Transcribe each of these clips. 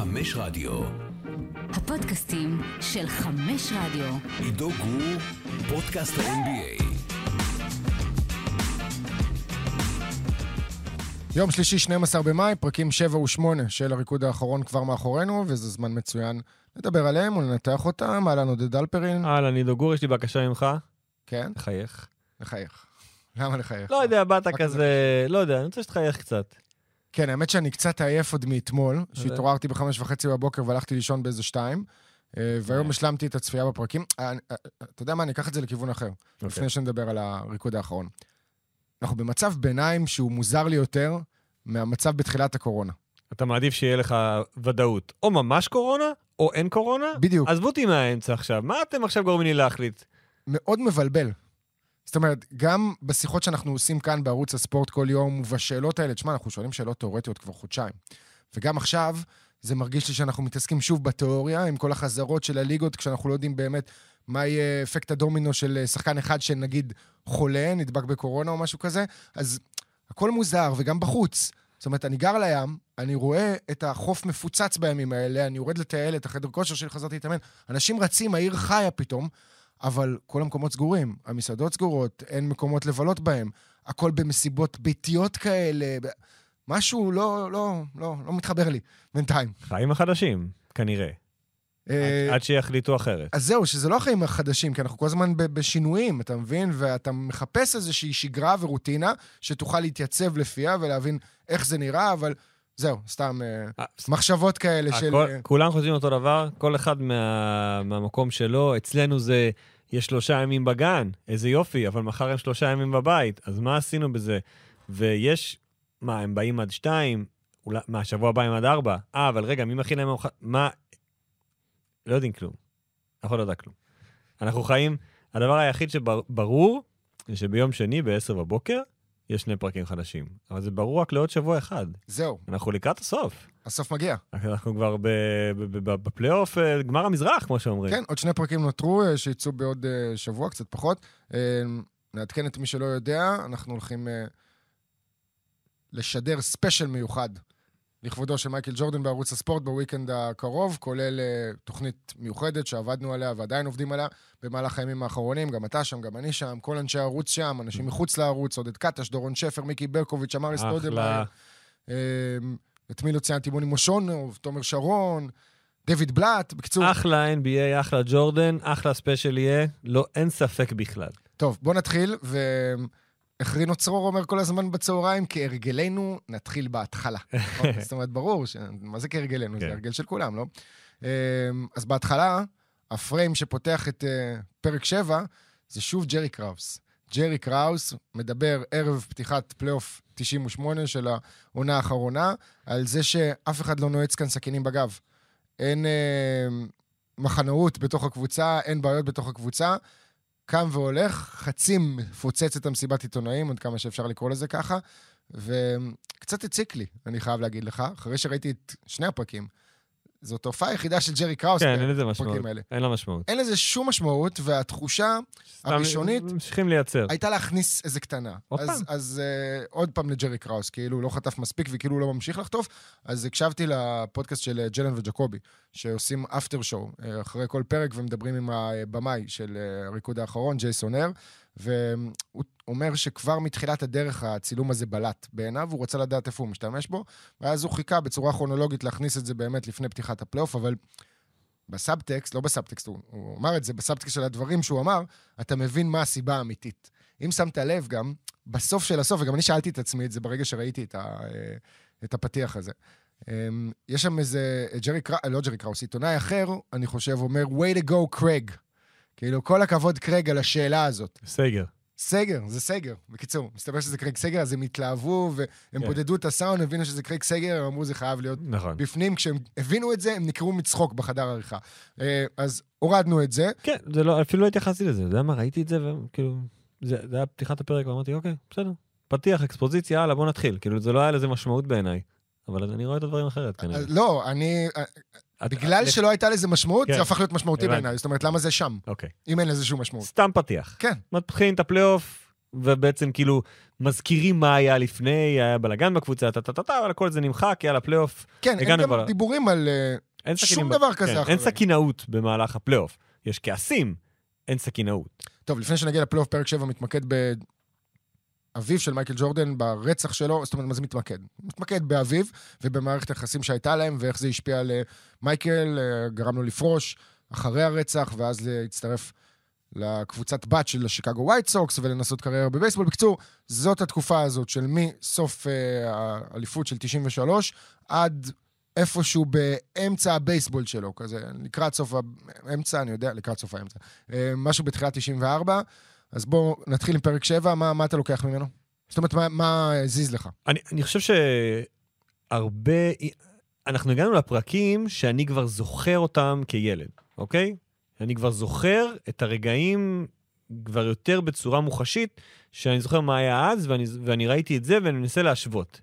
חמש רדיו. הפודקאסטים של חמש רדיו. עידו גור, פודקאסט ה-NBA. יום שלישי, 12 במאי, פרקים 7 ו-8 של הריקוד האחרון כבר מאחורינו, וזה זמן מצוין לדבר עליהם ולנתח אותם. אהלן עודד אלפרין. אהלן, עידו גור, יש לי בקשה ממך. כן, לחייך. לחייך. למה לחייך? לא יודע, באת כזה... לא יודע, אני רוצה שתחייך קצת. כן, האמת שאני קצת עייף עוד מאתמול, שהתעוררתי בחמש וחצי בבוקר והלכתי לישון באיזה שתיים, אה, והיום השלמתי את הצפייה בפרקים. אה, אה, אתה יודע מה, אני אקח את זה לכיוון אחר, אוקיי. לפני שנדבר על הריקוד האחרון. אנחנו במצב ביניים שהוא מוזר לי יותר מהמצב בתחילת הקורונה. אתה מעדיף שיהיה לך ודאות. או ממש קורונה, או אין קורונה. בדיוק. עזבו אותי מהאמצע עכשיו. מה אתם עכשיו גורמים לי להחליט? מאוד מבלבל. זאת אומרת, גם בשיחות שאנחנו עושים כאן בערוץ הספורט כל יום, ובשאלות האלה, תשמע, אנחנו שואלים שאלות תיאורטיות כבר חודשיים. וגם עכשיו, זה מרגיש לי שאנחנו מתעסקים שוב בתיאוריה, עם כל החזרות של הליגות, כשאנחנו לא יודעים באמת מה יהיה אפקט הדומינו של אה, שחקן אחד שנגיד חולה, נדבק בקורונה או משהו כזה. אז הכל מוזר, וגם בחוץ. זאת אומרת, אני גר לים, אני רואה את החוף מפוצץ בימים האלה, אני יורד לטייל את החדר כושר שלי, חזרתי להתאמן. אנשים רצים, העיר חיה פתאום, אבל כל המקומות סגורים, המסעדות סגורות, אין מקומות לבלות בהם, הכל במסיבות ביתיות כאלה, משהו לא, לא, לא, לא מתחבר לי בינתיים. חיים החדשים, כנראה. אה, עד- שיחליטו אחרת. אז זהו, שזה לא החיים החדשים, כי אנחנו כל הזמן בשינויים, אתה מבין? ואתה מחפש איזושהי שגרה ורוטינה שתוכל להתייצב לפיה ולהבין איך זה נראה, אבל זהו, סתם אה, אה, מחשבות כאלה של... אה, כולם חושבים אותו דבר, כל אחד מה- מהמקום שלו. אצלנו זה, יש שלושה ימים בגן, איזה יופי, אבל מחר הם שלושה ימים בבית, אז מה עשינו בזה? ויש, מה, הם באים עד שתיים, אולי, מה, שבוע הבא הם עד ארבע? אה, אבל רגע, מי מכין להם ארוחה? מה? לא יודעים כלום. אחד לא יודע כלום. אנחנו חיים, הדבר היחיד שברור, זה שביום שני ב-10 בבוקר, יש שני פרקים חדשים. אבל זה ברור רק לעוד שבוע אחד. זהו, אנחנו לקראת הסוף. הסוף מגיע. אנחנו כבר בפלייאוף, אה, גמר המזרח, כמו שאומרים. כן, עוד שני פרקים נותרו, אה, שיצאו בעוד אה, שבוע, קצת פחות. נעדכן את מי שלא יודע, אנחנו הולכים לשדר ספיישל מיוחד לכבודו של מייקל ג'ורדן בערוץ הספורט ב weekend הקרוב, כולל אה, תוכנית מיוחדת שעבדנו עליה ועדיין עובדים עליה במהלך הימים האחרונים, גם אתה שם, גם אני שם, כל אנשי הערוץ שם, אנשים מחוץ לערוץ, עודד קטש, דורון שפר, מיקי ברקוביץ', אמרי אחלה. סטודמאייר. אה, את מי לא ציינתי? מוני מושונוב, תומר שרון, דויד בלאט, בקיצור... אחלה NBA, אחלה ג'ורדן, אחלה ספיישל יהיה, לא, אין ספק בכלל. טוב, בוא נתחיל, ואיך רינו צרור אומר כל הזמן בצהריים, כהרגלנו, נתחיל בהתחלה. נכון? זאת אומרת, ברור, ש... מה זה כהרגלנו? זה כן. הרגל של כולם, לא? אמ, אז בהתחלה, הפריים שפותח את אה, פרק 7, זה שוב ג'רי קראוס. ג'רי קראוס מדבר ערב פתיחת פלייאוף 98 של העונה האחרונה, על זה שאף אחד לא נועץ כאן סכינים בגב. אין אה, מחנאות בתוך הקבוצה, אין בעיות בתוך הקבוצה. קם והולך, חצי מפוצץ את המסיבת עיתונאים, עד כמה שאפשר לקרוא לזה ככה, וקצת הציק לי, אני חייב להגיד לך, אחרי שראיתי את שני הפרקים. זאת ההופעה היחידה של ג'רי קראוס כן, אין לזה משמעות. האלה. אין לה משמעות. אין לזה שום משמעות, והתחושה סתם הראשונית ממשיכים לייצר. הייתה להכניס איזה קטנה. עוד אז, פעם. אז אה, עוד פעם לג'רי קראוס, כאילו הוא לא חטף מספיק וכאילו הוא לא ממשיך לחטוף. אז הקשבתי לפודקאסט של אה, ג'לן וג'קובי, שעושים after show אה, אחרי כל פרק ומדברים עם הבמאי של הריקוד האחרון, ג'ייסון הר, והוא אומר שכבר מתחילת הדרך הצילום הזה בלט בעיניו, הוא רצה לדעת איפה הוא משתמש בו, ואז הוא חיכה בצורה כרונולוגית להכניס את זה באמת לפני פתיחת הפלייאוף, אבל בסאבטקסט, לא בסאבטקסט, הוא, הוא אמר את זה, בסאבטקסט של הדברים שהוא אמר, אתה מבין מה הסיבה האמיתית. אם שמת לב גם, בסוף של הסוף, וגם אני שאלתי את עצמי את זה ברגע שראיתי את, ה, אה, את הפתיח הזה. אמ, יש שם איזה, ג'רי קראוס, לא ג'רי קראוס, עיתונאי אחר, אני חושב, אומר, way to go, קרייג. כאילו, כל הכבוד, קרייג, על השאלה הזאת. סייגר. סייגר, זה סייגר. בקיצור, מסתבר שזה קרייג סייגר, אז הם התלהבו, והם כן. בודדו את הסאונד, הבינו שזה קרייג סייגר, הם אמרו, זה חייב להיות נכון. בפנים. כשהם הבינו את זה, הם נקרעו מצחוק בחדר העריכה. אה, אז הורדנו את זה. כן, זה לא, אפילו לא התייחסתי לזה. אתה יודע מה, ראיתי את זה, וכאילו, זה זה היה פתיחת הפרק, ואמרתי, אוקיי, בסדר. פתיח, אקספוזיציה, יאללה, בוא נתחיל. כאילו, זה לא היה לזה משמעות בעיניי. אבל אני רואה את הדברים אחרת, כנראה. לא, אני... אה, את- בגלל לך- שלא הייתה לזה משמעות, כן. זה הפך להיות משמעותי. בעיניי. זאת אומרת, למה זה שם, אוקיי. אם אין לזה שום משמעות? סתם פתיח. כן. מתחילים את הפלייאוף, ובעצם כאילו מזכירים מה היה לפני, היה בלאגן בקבוצה, טה-טה-טה, אבל הכל זה נמחק, יאללה, פלייאוף. כן, אין גם כבר. דיבורים על... אה, אין שום ב- דבר כזה כן, אחרי. אין סכינאות במהלך הפלייאוף. יש כעסים, אין סכינאות. טוב, לפני שנגיע לפלייאוף, פרק 7 מתמקד באביו של מייקל ג'ורדן, ברצח שלו, זאת אומרת, מה זה מתמקד? מתמקד באביו ובמערכת היחסים שהייתה להם, ואיך זה השפיע על אה, מייקל, אה, גרם לו לפרוש אחרי הרצח, ואז להצטרף לקבוצת בת של השיקגו ווייט סוקס ולנסות קריירה בבייסבול. בקיצור, זאת התקופה הזאת של מסוף אה, האליפות של 93 עד איפשהו באמצע הבייסבול שלו, כזה, לקראת סוף האמצע, אני יודע, לקראת סוף האמצע. משהו בתחילת 94. אז בואו נתחיל עם פרק 7, מה, מה אתה לוקח ממנו? זאת אומרת, מה, מה הזיז לך? אני, אני חושב שהרבה... אנחנו הגענו לפרקים שאני כבר זוכר אותם כילד, אוקיי? אני כבר זוכר את הרגעים כבר יותר בצורה מוחשית, שאני זוכר מה היה אז, ואני, ואני ראיתי את זה ואני מנסה להשוות.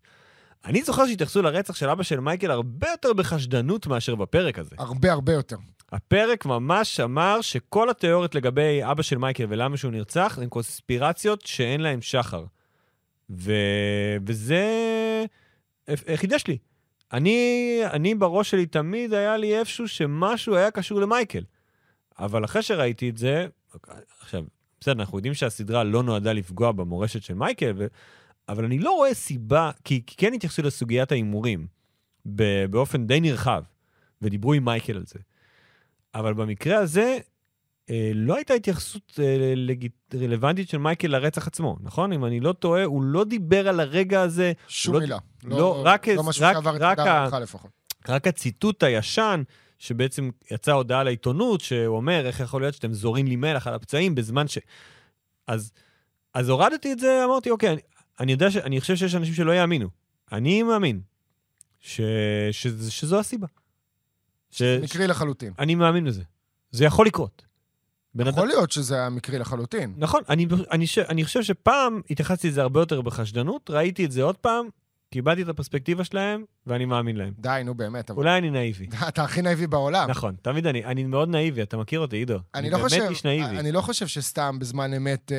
אני זוכר שהתייחסו לרצח של אבא של מייקל הרבה יותר בחשדנות מאשר בפרק הזה. הרבה הרבה יותר. הפרק ממש אמר שכל התיאוריות לגבי אבא של מייקל ולמה שהוא נרצח הן קונספירציות שאין להן שחר. ו... וזה חידש לי. אני, אני בראש שלי תמיד היה לי איפשהו שמשהו היה קשור למייקל. אבל אחרי שראיתי את זה, עכשיו, בסדר, אנחנו יודעים שהסדרה לא נועדה לפגוע במורשת של מייקל, ו... אבל אני לא רואה סיבה, כי, כי כן התייחסו לסוגיית ההימורים באופן די נרחב, ודיברו עם מייקל על זה. אבל במקרה הזה, אה, לא הייתה התייחסות אה, לגיט... רלוונטית של מייקל לרצח עצמו, נכון? אם אני לא טועה, הוא לא דיבר על הרגע הזה, שום לא- מילה. לא, רק- לא משהו רק- שעבר את רק ה- לפחות. רק הציטוט הישן, שבעצם יצא הודעה לעיתונות, שהוא אומר, איך יכול להיות שאתם זורים לי מלח על הפצעים בזמן ש... אז, אז הורדתי את זה, אמרתי, אוקיי, אני, אני יודע ש... אני חושב שיש אנשים שלא יאמינו. אני מאמין ש... ש... שזו הסיבה. ש... מקרי לחלוטין. אני מאמין בזה. זה יכול לקרות. יכול להיות שזה היה מקרי לחלוטין. נכון, אני, אני, ש- אני חושב שפעם התייחסתי לזה הרבה יותר בחשדנות, ראיתי את זה עוד פעם, קיבלתי את הפרספקטיבה שלהם, ואני מאמין להם. די, נו באמת. אבל- אולי אני נאיבי. אתה הכי נאיבי בעולם. נכון, תמיד אני, אני מאוד נאיבי, אתה מכיר אותי, עידו. אני לא חושב, באמת איש נאיבי. אני לא חושב שסתם בזמן אמת אה,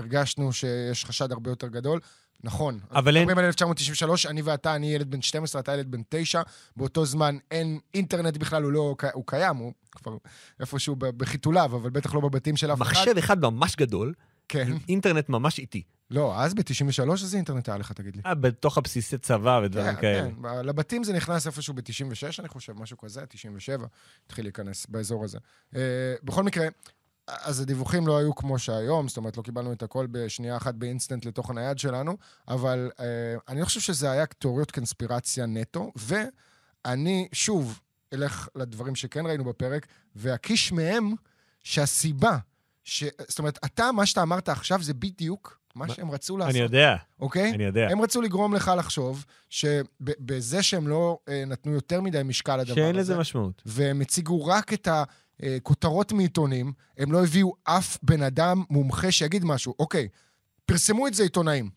הרגשנו שיש חשד הרבה יותר גדול. נכון. אבל אין- מדברים על 1993, אני ואתה, אני ילד בן 12, אתה ילד בן 9. באותו זמן אין אינטרנט בכלל, הוא לא... הוא קיים, הוא כבר איפשהו בחיתוליו, אבל בטח לא בבתים של אף אחד. מחשב אחד ממש גדול, כן. אינטרנט ממש איטי. לא, אז ב-93 איזה אינטרנט היה לך, תגיד לי? אה, בתוך הבסיסי צבא ודברים כן, כאלה. כן. לבתים זה נכנס איפשהו ב-96, אני חושב, משהו כזה, 97, התחיל להיכנס באזור הזה. אה, בכל מקרה, אז הדיווחים לא היו כמו שהיום, זאת אומרת, לא קיבלנו את הכל בשנייה אחת באינסטנט לתוך הנייד שלנו, אבל אה, אני לא חושב שזה היה תיאוריות קונספירציה נטו, ואני, שוב, אלך לדברים שכן ראינו בפרק, ואקיש מהם שהסיבה, ש... זאת אומרת, אתה, מה שאתה אמרת עכשיו זה בדיוק מה? שהם רצו לעשות, אני יודע, אוקיי? אני יודע. הם רצו לגרום לך לחשוב שבזה שהם לא אה, נתנו יותר מדי משקל לדבר שאין הזה, לזה משמעות. והם הציגו רק את הכותרות מעיתונים, הם לא הביאו אף בן אדם מומחה שיגיד משהו. אוקיי, פרסמו את זה עיתונאים.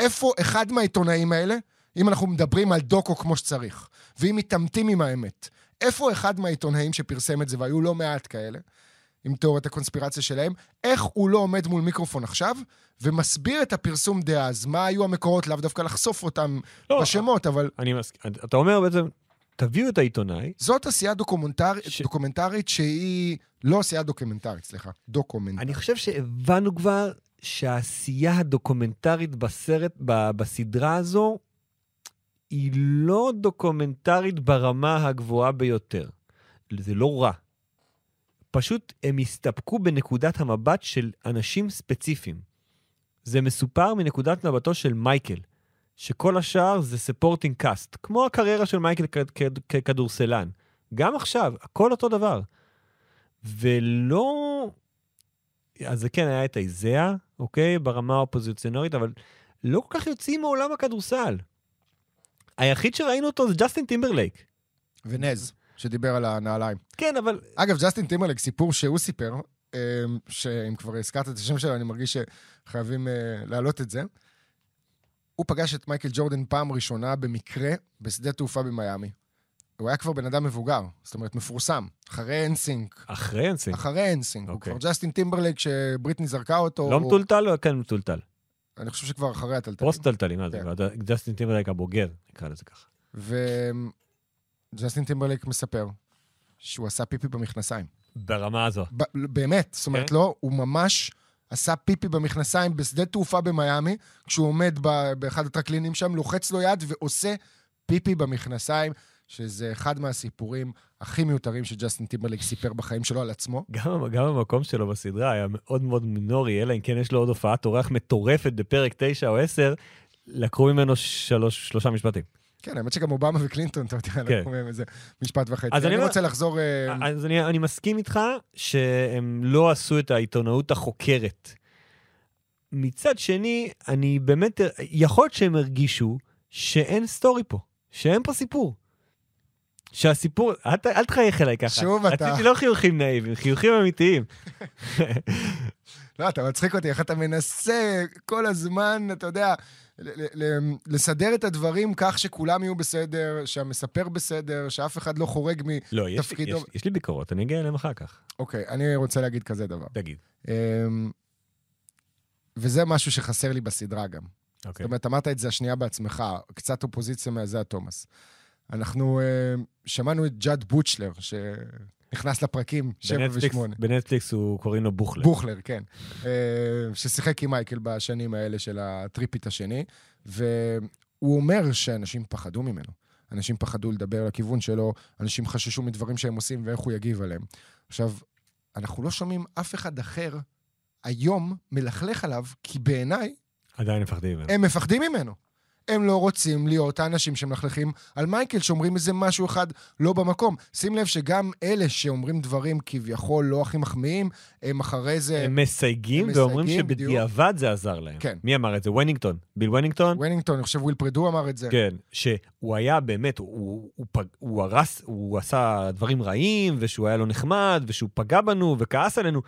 איפה אחד מהעיתונאים האלה, אם אנחנו מדברים על דוקו כמו שצריך, ואם מתעמתים עם האמת, איפה אחד מהעיתונאים שפרסם את זה, והיו לא מעט כאלה, עם תיאוריית הקונספירציה שלהם, איך הוא לא עומד מול מיקרופון עכשיו ומסביר את הפרסום דאז, מה היו המקורות, לאו דווקא לחשוף אותם לא, בשמות, אבל אני מסכים. אתה אומר בעצם, תביאו את העיתונאי, זאת עשייה דוקומנטר... ש- דוקומנטרית שהיא... לא עשייה דוקומנטרית, סליחה, דוקומנטרית. אני חושב שהבנו כבר שהעשייה הדוקומנטרית בסרט, ב- בסדרה הזו, היא לא דוקומנטרית ברמה הגבוהה ביותר. זה לא רע. פשוט הם הסתפקו בנקודת המבט של אנשים ספציפיים. זה מסופר מנקודת מבטו של מייקל, שכל השאר זה supporting cast, כמו הקריירה של מייקל ככדורסלן. גם עכשיו, הכל אותו דבר. ולא... אז זה כן, היה את אייזאה, אוקיי? ברמה האופוזיציונרית, אבל לא כל כך יוצאים מעולם הכדורסל. היחיד שראינו אותו זה ג'סטין טימברלייק. ונאס, שדיבר על הנעליים. כן, אבל אגב, ג'סטין טימברלייק, סיפור שהוא סיפר, אה, שאם כבר הזכרת את השם שלו, אני מרגיש שחייבים אה, להעלות את זה. הוא פגש את מייקל ג'ורדן פעם ראשונה במקרה בשדה תעופה במיאמי. הוא היה כבר בן אדם מבוגר, זאת אומרת, מפורסם. אחרי NSYNC, אחרי NSYNC. אחרי NSYNC. הוא אוקיי. כבר ג'סטין טימברלייק, שבריטני זרקה אותו. לא הוא- מטולטל או כן מטולטל? אני חושב שכבר אחרי הטלטלים. פוסט-טלטלים, מה זה? כן. ג'סטין טימברלייק הבוגר, נקרא לזה ככה. וג'סטין טימברלייק מספר שהוא עשה פיפי במכנסיים. ברמה הזו. ב- באמת, זאת אומרת, כן. לא, הוא ממש עשה פיפי במכנסיים בשדה תעופה במיאמי, כשהוא עומד באחד הטרקלינים שם, לוחץ לו יד ועושה פיפי במכנסיים, שזה אחד מהסיפורים הכי מיותרים שג'סטין טימברלייק סיפר בחיים שלו על עצמו. גם, גם המקום שלו בסדרה היה מאוד מאוד מינורי, אלא אם כן יש לו עוד הופעת אורח מטורפת בפרק 9 או 10, לקחו ממנו שלוש, שלושה משפטים. כן, האמת שגם אובמה וקלינטון, אתה יודע, כן. לקחו מהם איזה משפט וחצי. אז אני רוצה לחזור... אה, אז אני, אני מסכים איתך שהם לא עשו את העיתונאות החוקרת. מצד שני, אני באמת, יכול להיות שהם הרגישו שאין סטורי פה, שאין פה סיפור. שהסיפור, אל, אל תחייך אליי ככה. שוב אתה- רציתי לא חיוכים נאיבים, חיוכים אמיתיים. לא, אתה מצחיק אותי, איך אתה מנסה כל הזמן, אתה יודע, לסדר את הדברים כך שכולם יהיו בסדר, שהמספר בסדר, שאף אחד לא חורג. לא, יש, תפקידו- יש, יש לי ביקורות, אני אגיע אליהם אחר כך. אוקיי, אני רוצה להגיד כזה דבר. תגיד. אמ, וזה משהו שחסר לי בסדרה גם. זאת אוקיי. אומרת, אמרת את זה השנייה בעצמך, קצת אופוזיציה מהזיה תומאס. אנחנו אמ, שמענו את ג'אד בוצ'לר, שנכנס לפרקים 7 בנטפליקס, ו-8. בנטפליקס הוא קוראים לו בוכלר. בוכלר, כן. אה, ששיחק עם מייקל בשנים האלה של הטריפית השני, והוא אומר שאנשים פחדו ממנו. אנשים פחדו לדבר לכיוון שלו, אנשים חששו מדברים שהם עושים ואיך הוא יגיב עליהם. עכשיו, אנחנו לא שומעים אף אחד אחר היום מלכלך עליו, כי בעיניי עדיין מפחדים ממנו. הם מפחדים ממנו. הם לא רוצים להיות האנשים שמלכלכים על מייקל, שאומרים איזה משהו אחד לא במקום. שים לב שגם אלה שאומרים דברים כביכול לא הכי מחמיאים, הם אחרי זה... הם מסייגים הם ואומרים מסייגים, בדיוק. שבדיעבד זה עזר להם. כן. מי אמר את זה? ונינגטון. ביל ונינגטון? ונינגטון, אני חושב וויל פרדו אמר את זה. כן, שהוא היה באמת, הוא, הוא, פג, הוא הרס, הוא עשה דברים רעים, ושהוא היה לא נחמד, ושהוא פגע בנו וכעס עלינו,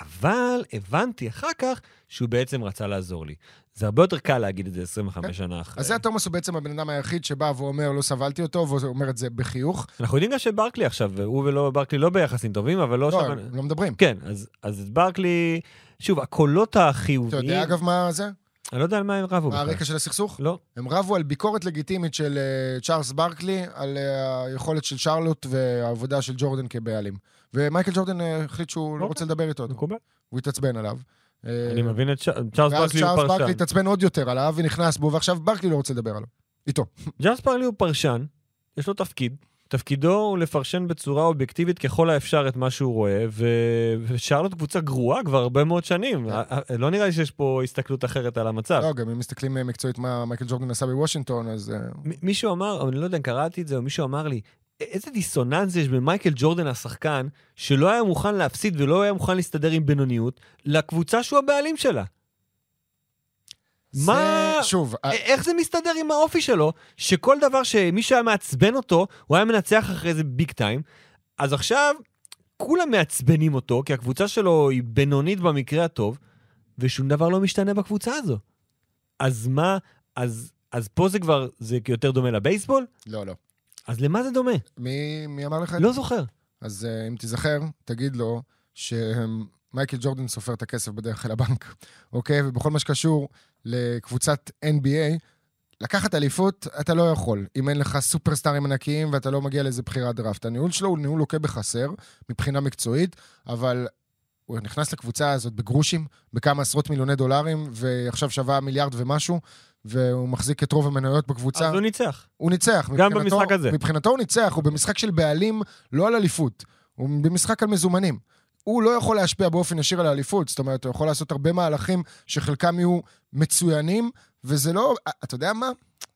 אבל הבנתי אחר כך שהוא בעצם רצה לעזור לי. זה הרבה יותר קל להגיד את זה 25 כן. שנה אחרי. אז זה תומאס הוא בעצם הבן אדם היחיד שבא ואומר, לא סבלתי אותו, והוא אומר את זה בחיוך. אנחנו יודעים גם שברקלי עכשיו, הוא ולא ברקלי לא ביחסים טובים, אבל לא... לא, שם... לא מדברים. כן, אז, אז ברקלי, שוב, הקולות החיוביים, אתה יודע, אגב, מה זה? אני לא יודע על מה הם רבו מה. הרקע של הסכסוך? לא. הם רבו על ביקורת לגיטימית של אה, צ'ארלס ברקלי, על אה, היכולת של שרלוט והעבודה של ג'ורדן כבעלים. ומייקל ג'ורדן אה, החליט שהוא לא. רוצה לדבר איתו. מקובל. הוא התעצבן עליו. אה, אני מבין את צ'ארלס ואז ברקלי הוא צ'ארלס ברקלי פרשן. התעצבן עוד יותר עליו ונכנס בו, ועכשיו ברקלי לא רוצה לדבר עליו. איתו. צ'ארלס ברקלי הוא פרשן, יש לו תפקיד. תפקידו הוא לפרשן בצורה אובייקטיבית ככל האפשר את מה שהוא רואה, ו... ושרלוט קבוצה גרועה כבר הרבה מאוד שנים. כן. לא נראה לי שיש פה הסתכלות אחרת על המצב. לא, גם אם מסתכלים אה, מקצועית מה מייקל ג'ורדן עשה בוושינגטון, אז... אה, מישהו אמר, אני לא יודע אם קראתי את זה, או מישהו אמר לי, איזה דיסוננס יש במייקל ג'ורדן השחקן, שלא היה מוכן להפסיד ולא היה מוכן להסתדר עם בינוניות, לקבוצה שהוא הבעלים שלה. מה... זה- שוב, אה, א- איך זה מסתדר עם האופי שלו, שכל דבר שמישהו היה מעצבן אותו, הוא היה מנצח אחרי זה ביג טיים, אז עכשיו כולם מעצבנים אותו, כי הקבוצה שלו היא בינונית במקרה הטוב, ושום דבר לא משתנה בקבוצה הזו. אז מה, אז, אז פה זה כבר, זה יותר דומה לבייסבול? לא, לא. אז למה זה דומה? מי מי אמר לך את לא זוכר. אז uh, אם תיזכר, תגיד לו שמייקל ג'ורדן סופר את הכסף בדרך אל הבנק, אוקיי? ובכל מה שקשור לקבוצת NBA, לקחת אליפות אתה לא יכול, אם אין לך סופרסטארים ענקיים ואתה לא מגיע לאיזה בחירת דראפט. הניהול שלו הוא ניהול לוקה בחסר מבחינה מקצועית, אבל הוא נכנס לקבוצה הזאת בגרושים, בכמה עשרות מיליוני דולרים, ועכשיו שווה מיליארד ומשהו, והוא מחזיק את רוב המניות בקבוצה. אז הוא ניצח. הוא ניצח. גם מבחינתו- במשחק הזה. מבחינתו הוא ניצח, הוא במשחק של בעלים, לא על אליפות. הוא במשחק על מזומנים. הוא לא יכול להשפיע באופן ישיר על האליפות, זאת אומרת, הוא יכול לעשות הרבה מהלכים שחלקם יהיו מצוינים, וזה לא... אתה יודע מה?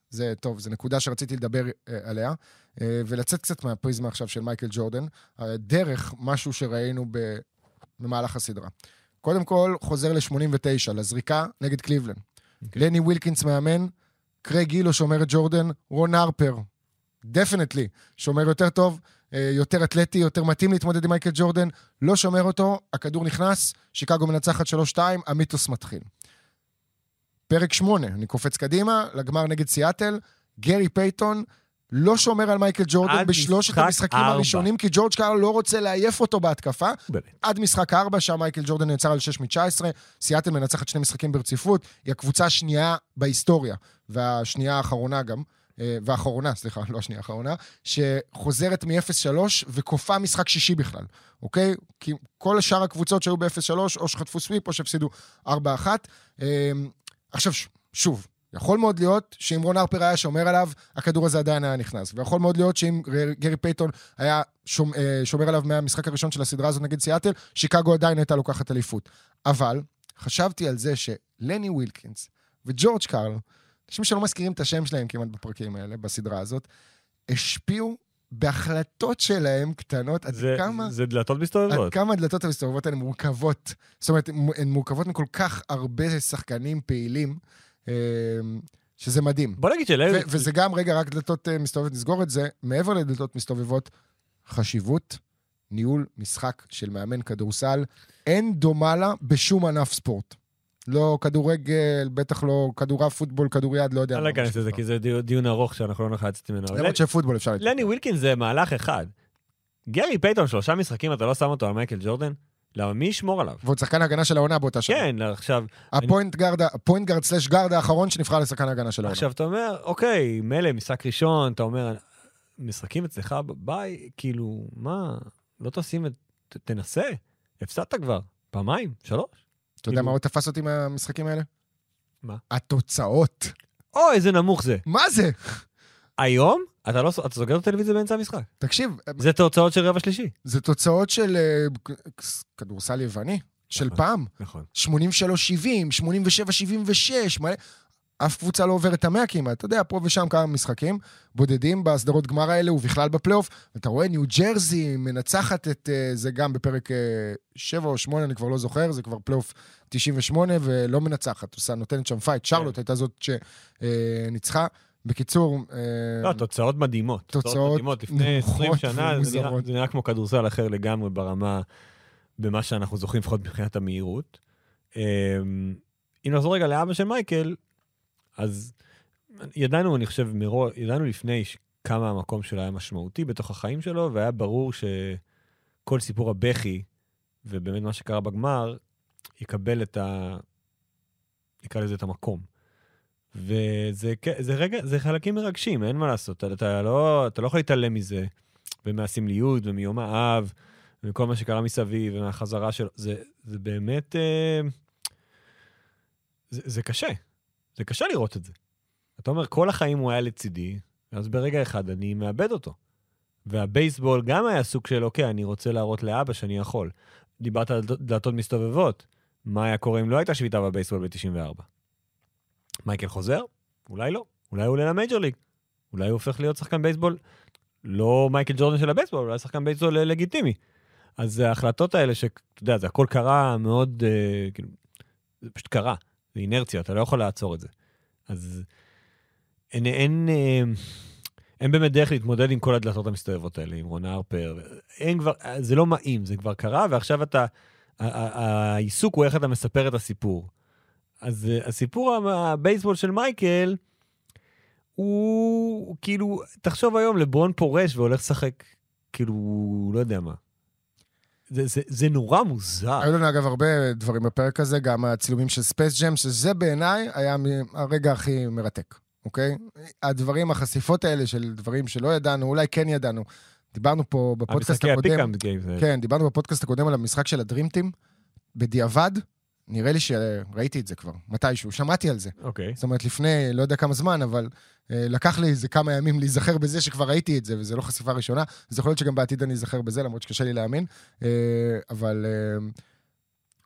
זה טוב, זו נקודה שרציתי לדבר אה, עליה, אה, ולצאת קצת מהפריזמה עכשיו של מייקל ג'ורדן, אה, דרך משהו שראינו ב... במהלך הסדרה. קודם כל, חוזר ל-89, לזריקה נגד קליבלנד. אוקיי. לני ווילקינס מאמן, קרייג אילו שומר את ג'ורדן, רון הרפר, definitely, שומר יותר טוב, אה, יותר אתלטי, יותר מתאים להתמודד עם מייקל ג'ורדן, לא שומר אותו, הכדור נכנס, שיקגו מנצחת 3-2, המיתוס מתחיל. פרק 8, אני קופץ קדימה, לגמר נגד סיאטל, גרי פייתון לא שומר על מייקל ג'ורדן בשלושת משחק המשחקים ארבע. הראשונים, כי ג'ורג' קארל לא רוצה לעייף אותו בהתקפה. באמת. עד משחק 4, שם מייקל ג'ורדן נעצר על 6 מ-19, סיאטל מנצחת שני משחקים ברציפות, היא הקבוצה השנייה בהיסטוריה, והשנייה האחרונה גם, אה, והאחרונה, סליחה, לא השנייה האחרונה, שחוזרת מ-0-3 וכופה משחק שישי בכלל, אוקיי? כי כל שאר הקבוצות שהיו ב-0-3, או שחטפו סוויפ או שהפסידו 4-1. אה, עכשיו, שוב, יכול מאוד להיות שאם רון הרפר היה שומר עליו, הכדור הזה עדיין היה נכנס. ויכול מאוד להיות שאם גר- גרי פייתון היה שומ, אה, שומר עליו מהמשחק הראשון של הסדרה הזאת נגד סיאטל, שיקגו עדיין הייתה לוקחת אליפות. אבל חשבתי על זה שלני ווילקינס וג'ורג' קארל, אנשים שלא מזכירים את השם שלהם כמעט בפרקים האלה, בסדרה הזאת, השפיעו בהחלטות שלהם קטנות, עד זה, כמה... זה דלתות עד מסתובבות. כמה הדלתות המסתובבות האלה מורכבות. זאת אומרת, הן מורכבות מכל כך הרבה שחקנים פעילים, שזה מדהים. בוא נגיד שלאלי... ו- וזה גם, רגע, רק דלתות אה, מסתובבות, נסגור את זה, מעבר לדלתות מסתובבות, חשיבות ניהול משחק של מאמן כדורסל, אין דומה לה בשום ענף ספורט. לא כדורגל, בטח לא כדורעף, פוטבול, כדוריד, לא יודע. אני לא אכנס לזה. כי זה דיון- ארוך שאנחנו לא נוכל לצאת ממנו. למרות שפוטבול אפשר. לני ווילקין זה מהלך אחד. גרי פייטון, שלושה משחקים, אתה לא שם אותו על מייקל ג'ורדן? למה, מי ישמור עליו? ועוד שחקן ההגנה של העונה באותה שנה. כן, עכשיו, הפוינט גארד, הפוינט גארד slash גארד האחרון שנבחר לשחקן ההגנה של העונה. עכשיו אתה אומר, אוקיי, מילא, משחק ראשון, אתה אומר, משחקים אצלך בבית, כאילו, מה, לא תשים את... תנסה, הפסדת כבר, פעמיים, שלוש. אתה יודע כאילו- מה עוד תפס אותי מהמשחקים האלה? מה? התוצאות. אוי, איזה נמוך זה. מה זה? היום, אתה לא, אתה סוגר את הטלוויזיה באמצע המשחק. תקשיב, זה תוצאות של רבע שלישי. זה תוצאות של אה, כדורסל יווני, של נכון. פעם. נכון. 83-70, 87-76, מלא... אף קבוצה לא עוברת את המאה כמעט. אתה יודע, פה ושם כמה משחקים בודדים בסדרות גמר האלה ובכלל בפלייאוף. אתה רואה ניו ג'רזי מנצחת את אה, זה גם בפרק 7 או 8, אני כבר לא זוכר, זה כבר פלייאוף 98, ולא מנצחת. עושה, נותנת שם fight. שרלוט הייתה זאת שניצחה. בקיצור, אה, לא, תוצאות מדהימות. תוצאות מדהימות. לפני נמוכות 20 שנה, זה נראה. זה נראה כמו כדורסל אחר לגמרי ברמה, במה שאנחנו זוכרים, לפחות מבחינת המהירות. אמ, אם נחזור רגע לאבא של מייקל, אז ידענו, אני חושב, מראש, ידענו לפני כמה המקום שלו היה משמעותי בתוך החיים שלו, והיה ברור שכל סיפור הבכי, ובאמת מה שקרה בגמר, יקבל את ה... נקרא לזה את המקום. וזה זה רגע, זה חלקים מרגשים, אין מה לעשות. אתה, אתה, לא, אתה לא יכול להתעלם מזה, ומהסמליות, ומיום האב, ומכל מה שקרה מסביב, ומהחזרה שלו. זה, זה באמת... אה, זה, זה קשה. זה קשה לראות את זה. אתה אומר, כל החיים הוא היה לצידי, אז ברגע אחד אני מאבד אותו. והבייסבול גם היה סוג של, אוקיי, אני רוצה להראות לאבא שאני יכול. דיברת על דלתות מסתובבות. מה היה קורה אם לא הייתה שביתה בבייסבול ב-94? מייקל חוזר? אולי לא. אולי הוא עולה למייג'ור ליג. אולי הוא הופך להיות שחקן בייסבול, לא מייקל ג'ורדן של הבייסבול, אולי שחקן בייסבול אה, לגיטימי. אז ההחלטות האלה, שאתה יודע, זה הכל קרה מאוד, אה, כאילו, זה פשוט קרה. זה אינרציה, אתה לא יכול לעצור את זה. אז אין, אין, אה, אין באמת דרך להתמודד עם כל הדלתות המסתובבות האלה, עם רון הרפר. אין כבר, זה לא מתאים, זה כבר קרה, ועכשיו אתה, העיסוק הוא איך אתה מספר את הסיפור. אז אה, הסיפור הבייסבול של מייקל, הוא כאילו, תחשוב היום, לברון פורש והולך לשחק, כאילו, לא יודע מה. זה, זה, זה נורא מוזר. היו לנו אגב הרבה דברים בפרק הזה, גם הצילומים של ספייס ג'ם, שזה בעיניי היה הרגע הכי מרתק, אוקיי? הדברים, החשיפות האלה של דברים שלא ידענו, אולי כן ידענו. דיברנו פה בפודקאסט המשחקי הקודם, ה pickup games האלה. כן, דיברנו בפודקאסט הקודם על המשחק של הדרים טים, בדיעבד, נראה לי שראיתי את זה כבר, מתישהו, שמעתי על זה. אוקיי. זאת אומרת, לפני לא יודע כמה זמן, אבל אה, לקח לי איזה כמה ימים להיזכר בזה שכבר ראיתי את זה, וזו לא חשיפה ראשונה. אז יכול להיות שגם בעתיד אני אזכר בזה, למרות שקשה לי להאמין. אה, אבל אה,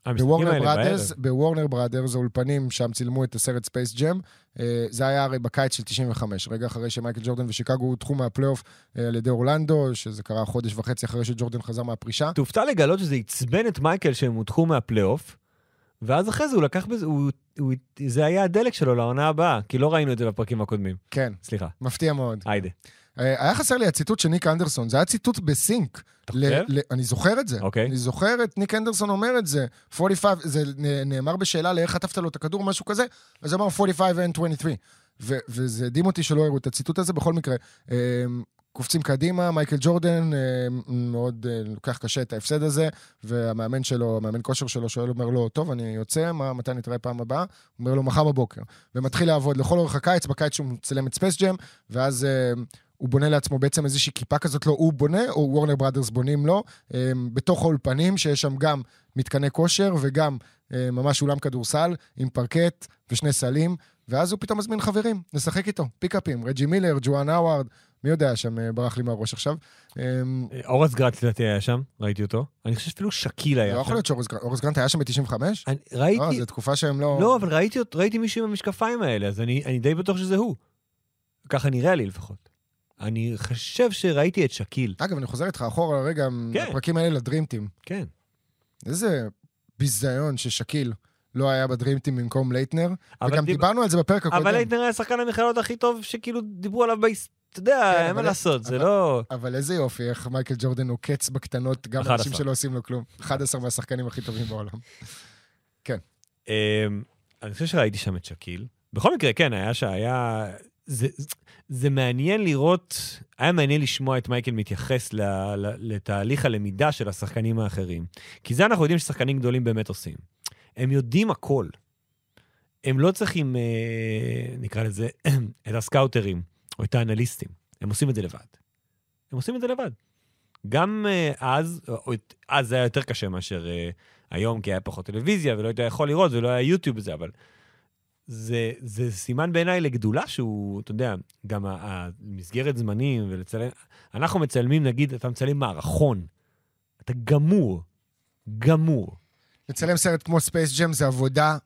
המשחקים בוורנר בראדרס. בוורנר בראדרס, האולפנים, שם צילמו את הסרט ספייס ג'ם. אה, זה היה הרי בקיץ של 95, רגע אחרי שמייקל ג'ורדן ושיקגו הודחו מהפלייאוף אה, על ידי אורלנדו, שזה קרה חודש וחצי אחרי שג'ורדן חזר מהפרישה. תופתע לגלות שזה עצבן את מייקל שהם הודחו מהפלייאוף, ואז אחרי זה הוא לקח בזה, הוא, הוא, זה היה הדלק שלו לעונה הבאה, כי לא ראינו את זה בפרקים הקודמים. כן, סליחה, מפתיע מאוד. היידה. אה, היה חסר לי הציטוט של ניק אנדרסון, זה היה ציטוט ב sync. אתה חושב? אני זוכר את זה. אוקיי. אני זוכר את ניק אנדרסון אומר את זה. 45, זה נאמר בשאלה לאיך חטפת לו את הכדור, משהו כזה, אז הוא אמר 45 ain't 23. ו- וזה הדהים אותי שלא הראו את הציטוט הזה. בכל מקרה, אה, קופצים קדימה, מייקל ג'ורדן אה, מאוד אה, לוקח קשה את ההפסד הזה, והמאמן שלו, המאמן כושר שלו שואל, אומר לו, טוב, אני יוצא, מה, מתי נתראה פעם הבאה? הוא אומר לו, מחר בבוקר. ומתחיל לעבוד לכל אורך הקיץ, בקיץ שהוא מצלם את ספייס ג'ם, ואז אה, הוא בונה לעצמו בעצם איזושהי כיפה כזאת, לא הוא בונה, או וורנר בראדרס בונים לו, בתוך האולפנים, שיש שם גם מתקני כושר וגם ממש אולם כדורסל עם פרקט ושני סלים, ואז הוא פתאום מזמין חברים לשחק איתו, פיקאפים, רג'י מילר, ג'ואן האווארד, מי יודע שם, אה, ברח לי מהראש עכשיו. אה, הוראס גרנט לדעתי היה שם, ראיתי אותו. אני חושב שאפילו שקיל היה לא שם. יכול להיות שהוראס גרנט- הוראס גרנט היה שם ב-95? אני- לא, ראיתי, זו תקופה שהם לא... לא, אבל ראיתי, ראיתי מישהו עם המשקפיים האלה, אז אני, אני די בטוח שזה הוא. ככה נראה לי לפחות. אני חושב שראיתי את שקיל. אגב, אני חוזר איתך אחורה רגע, כן. הפרקים האלה לדרים טים. כן. איזה ביזיון ששקיל לא היה בדרים טים במקום לייטנר, וגם דיב- דיברנו על זה בפרק הקודם. אבל לייטנר היה שחקן המכללות הכי טוב שכאילו דיברו עליו בהיס... אתה יודע, כן, אין מה לעשות, זה לא... אבל איזה יופי, איך מייקל ג'ורדן עוקץ בקטנות גם 11. אנשים שלא עושים לו כלום. 11 מהשחקנים הכי טובים בעולם. אמ, אני חושב שראיתי שם את שקיל. בכל מקרה, כן, היה שהיה... זה, זה מעניין לראות, היה מעניין לשמוע את מייקל מתייחס ל, ל, לתהליך הלמידה של השחקנים האחרים. כי זה אנחנו יודעים ששחקנים גדולים באמת עושים. הם יודעים הכל. הם לא צריכים, אה, נקרא לזה, את הסקאוטרים או את האנליסטים. הם עושים את זה לבד. הם עושים את זה לבד. גם אה, אז, או, אז זה היה יותר קשה מאשר אה, היום, כי היה פחות טלוויזיה ולא היית יכול לראות ולא היה יוטיוב וזה, אבל זה, זה סימן בעיניי לגדולה שהוא, אתה יודע, גם המסגרת זמנים ולצלם, אנחנו מצלמים, נגיד, אתה מצלם מערכון, אתה גמור, גמור. לצלם סרט כמו ספייס ג'ם זה עבודה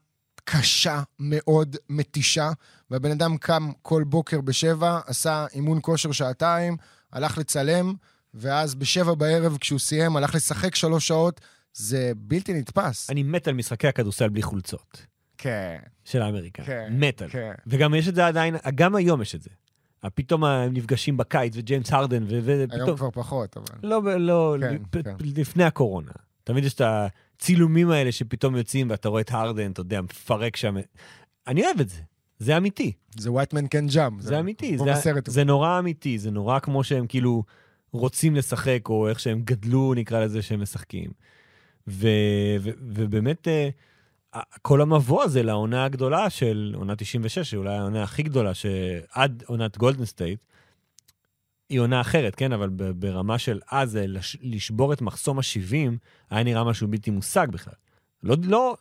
קשה מאוד, מתישה, והבן אדם קם כל בוקר בשבע, עשה אימון כושר שעתיים, הלך לצלם, ואז בשבע בערב, כשהוא סיים, הלך לשחק שלוש שעות. זה בלתי נתפס. אני מת על משחקי הכדורסל בלי חולצות כן, של האמריקה. כן, מת על. כן. וגם יש את זה עדיין, גם היום יש את זה. פתאום הם נפגשים בקיץ וג'יימס הרדן, ו- היום ופתאום... כבר פחות, אבל... לא, לא, כן, פ- כן. לפני הקורונה. תמיד יש את הצילומים האלה שפתאום יוצאים ואתה רואה את הרדן, אתה יודע, מפרק שם. אני אוהב את זה, זה אמיתי, זה white man can jump. זה אמיתי, כמו זה, בסרט. זה נורא אמיתי, זה נורא כמו שהם כאילו רוצים לשחק, או איך שהם גדלו, נקרא לזה, שהם משחקים. ו, ו, ובאמת, אה, כל המבוא הזה לעונה הגדולה של עונה 96, שאולי העונה הכי גדולה, שעד עונת גולדן סטייט, היא עונה אחרת, כן? אבל ברמה של אז, אה, לש- לשבור את מחסום ה-70, היה נראה משהו בלתי מושג בכלל. לא, לא,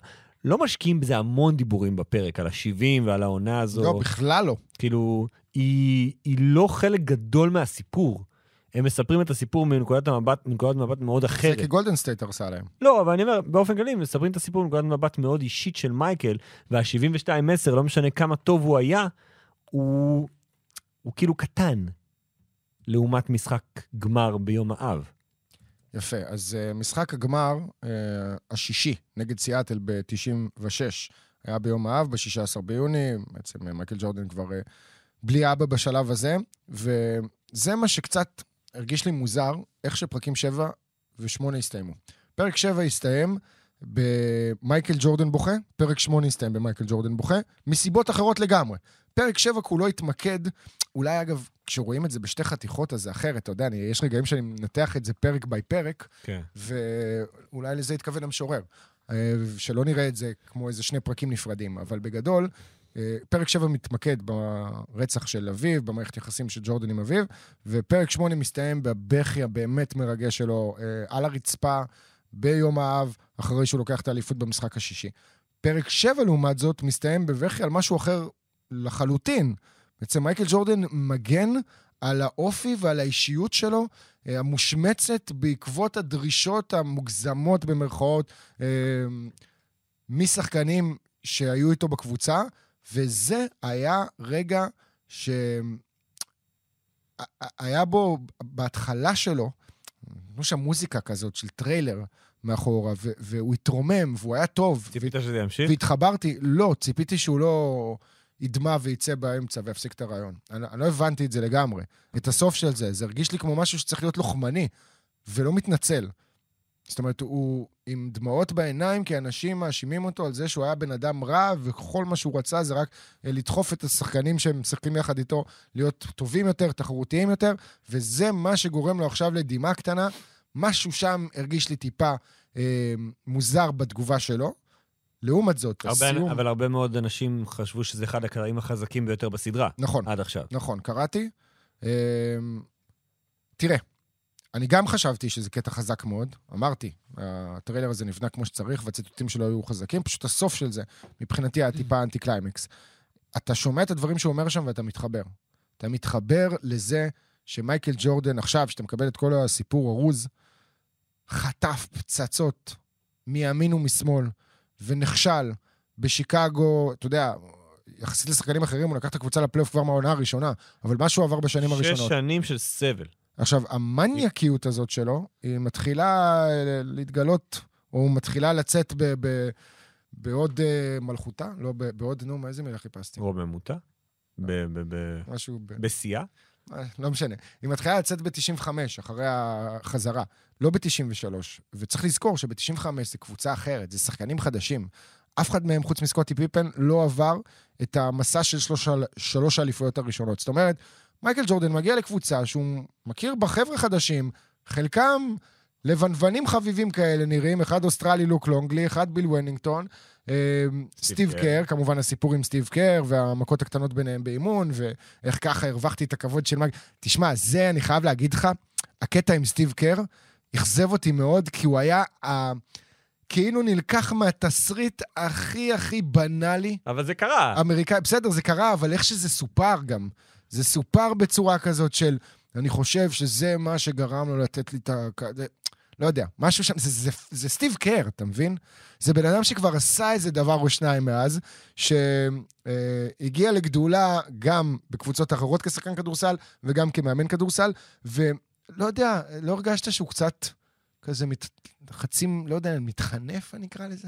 לא משקיעים בזה המון דיבורים בפרק, על ה-70 ועל העונה הזו. לא, בכלל לא. כאילו, היא, היא לא חלק גדול מהסיפור. הם מספרים את הסיפור מנקודת המבט, מנקודת מבט מאוד זה אחרת. כי גולדן סטייט הרסה להם. לא, אבל אני אומר, באופן כללי, הם מספרים את הסיפור מנקודת מבט מאוד אישית של מייקל, וה-72-10, לא משנה כמה טוב הוא היה, הוא, הוא כאילו קטן, לעומת משחק גמר ביום האב. יפה, אז uh, משחק הגמר uh, השישי נגד סיאטל ב-96 היה ביום האב, ב-16 ביוני, בעצם אה, מייקל ג'ורדן כבר uh, בלי אבא בשלב הזה, וזה מה שקצת הרגיש לי מוזר, איך שפרקים 7 ו-8 הסתיימו. פרק 7 הסתיים במייקל ג'ורדן בוכה, פרק 8 הסתיים במייקל ג'ורדן בוכה, מסיבות אחרות לגמרי. פרק 7 כולו התמקד, אולי אגב, כשרואים את זה בשתי חתיכות, אז זה אחרת, אתה יודע, אני, יש רגעים שאני מנתח את זה פרק ביי פרק, כן. ואולי לזה התכוון המשורר. אה, שלא נראה את זה כמו איזה שני פרקים נפרדים, אבל בגדול, אה, פרק 7 מתמקד ברצח של אביו, במערכת יחסים של ג'ורדן עם אביו, ופרק 8 מסתיים בבכי הבאמת מרגש שלו אה, על הרצפה ביום האב, אחרי שהוא לוקח את האליפות במשחק השישי. פרק 7, לעומת זאת, מסתיים בבכי על משהו אחר לחלוטין. בעצם מייקל ג'ורדן מגן על האופי ועל האישיות שלו, אה, המושמצת בעקבות הדרישות המוגזמות במרכאות אה, משחקנים שהיו איתו בקבוצה, וזה היה רגע שהיה בו, בהתחלה שלו, כמו שם מוזיקה כזאת של טריילר מאחורה, והוא התרומם, והוא היה טוב. ציפית שזה ימשיך? והתחברתי, לא, ציפיתי שהוא לא ידמע ויצא באמצע ויפסיק את הרעיון. אני, אני לא הבנתי את זה לגמרי. את הסוף של זה, זה הרגיש לי כמו משהו שצריך להיות לוחמני, ולא מתנצל. זאת אומרת, הוא עם דמעות בעיניים, כי אנשים מאשימים אותו על זה שהוא היה בן אדם רע, וכל מה שהוא רצה זה רק אה, לדחוף את השחקנים שהם משחקים יחד איתו להיות טובים יותר, תחרותיים יותר, וזה מה שגורם לו עכשיו לדמעה קטנה. משהו שם הרגיש לי טיפה אה, מוזר בתגובה שלו. לעומת זאת, הרבה, הסיום... אבל הרבה מאוד אנשים חשבו שזה אחד הקטעים החזקים ביותר בסדרה, נכון. עד עכשיו. נכון, קראתי. אמ, תראה, אני גם חשבתי שזה קטע חזק מאוד. אמרתי, הטריילר הזה נבנה כמו שצריך, והציטוטים שלו היו חזקים, פשוט הסוף של זה, מבחינתי, היה טיפה אנטי קליימקס. אתה שומע את הדברים שהוא אומר שם ואתה מתחבר. אתה מתחבר לזה שמייקל ג'ורדן, עכשיו, שאתה מקבל את כל הסיפור ארוז, חטף פצצות מימין ומשמאל, ונכשל בשיקגו, אתה יודע, יחסית לשחקנים אחרים, הוא לקח את הקבוצה לפלייאוף כבר מהעונה הראשונה, אבל מה שהוא עבר בשנים שש הראשונות. שנים של סבל. עכשיו, המניאקיות הזאת שלו, היא מתחילה אה, להתגלות, או מתחילה לצאת ב- ב- בעוד אה, מלכותה, לא, ב- בעוד, נו, איזה מילה חיפשתי? רוממותה. ב- ב- ב- משהו, ב- בשיאה. אה, לא משנה. היא מתחילה לצאת ב-95, אחרי החזרה, לא ב-93. וצריך לזכור שב-95 זה קבוצה אחרת, זה שחקנים חדשים. אף אחד מהם, חוץ מסקוטי פיפן, לא עבר את המסע של שלוש, שלוש האליפויות הראשונות. זאת אומרת, מייקל ג'ורדן מגיע לקבוצה שהוא מכיר בה חבר'ה חדשים, חלקם לבנבנים חביבים כאלה נראים, אחד אוסטרלי לוק לונגלי, אחד ביל ונינגטון, אה, סטיב קר. כמובן הסיפור עם סטיב קר, והמכות הקטנות ביניהם באימון, ואיך ככה הרווחתי את הכבוד של מייקל. תשמע, זה, אני חייב להגיד לך, הקטע עם סטיב קר אכזב אותי מאוד, כי הוא היה ה... כאילו נלקח מהתסריט הכי הכי בנאלי אבל זה קרה. אמריקאי, בסדר, זה קרה, אבל איך שזה סופר גם. זה סופר בצורה כזאת של, אני חושב שזה מה שגרם לו לתת לי את ה... זה- לא יודע, משהו שם, זה, זה, זה סטיב קר, אתה מבין? זה בן אדם שכבר עשה איזה דבר או שניים מאז, שהגיע לגדולה גם בקבוצות אחרות כשחקן כדורסל וגם כמאמן כדורסל, ולא יודע, לא הרגשת שהוא קצת כזה מת, חצי, לא יודע, מתחנף, אני אקרא לזה?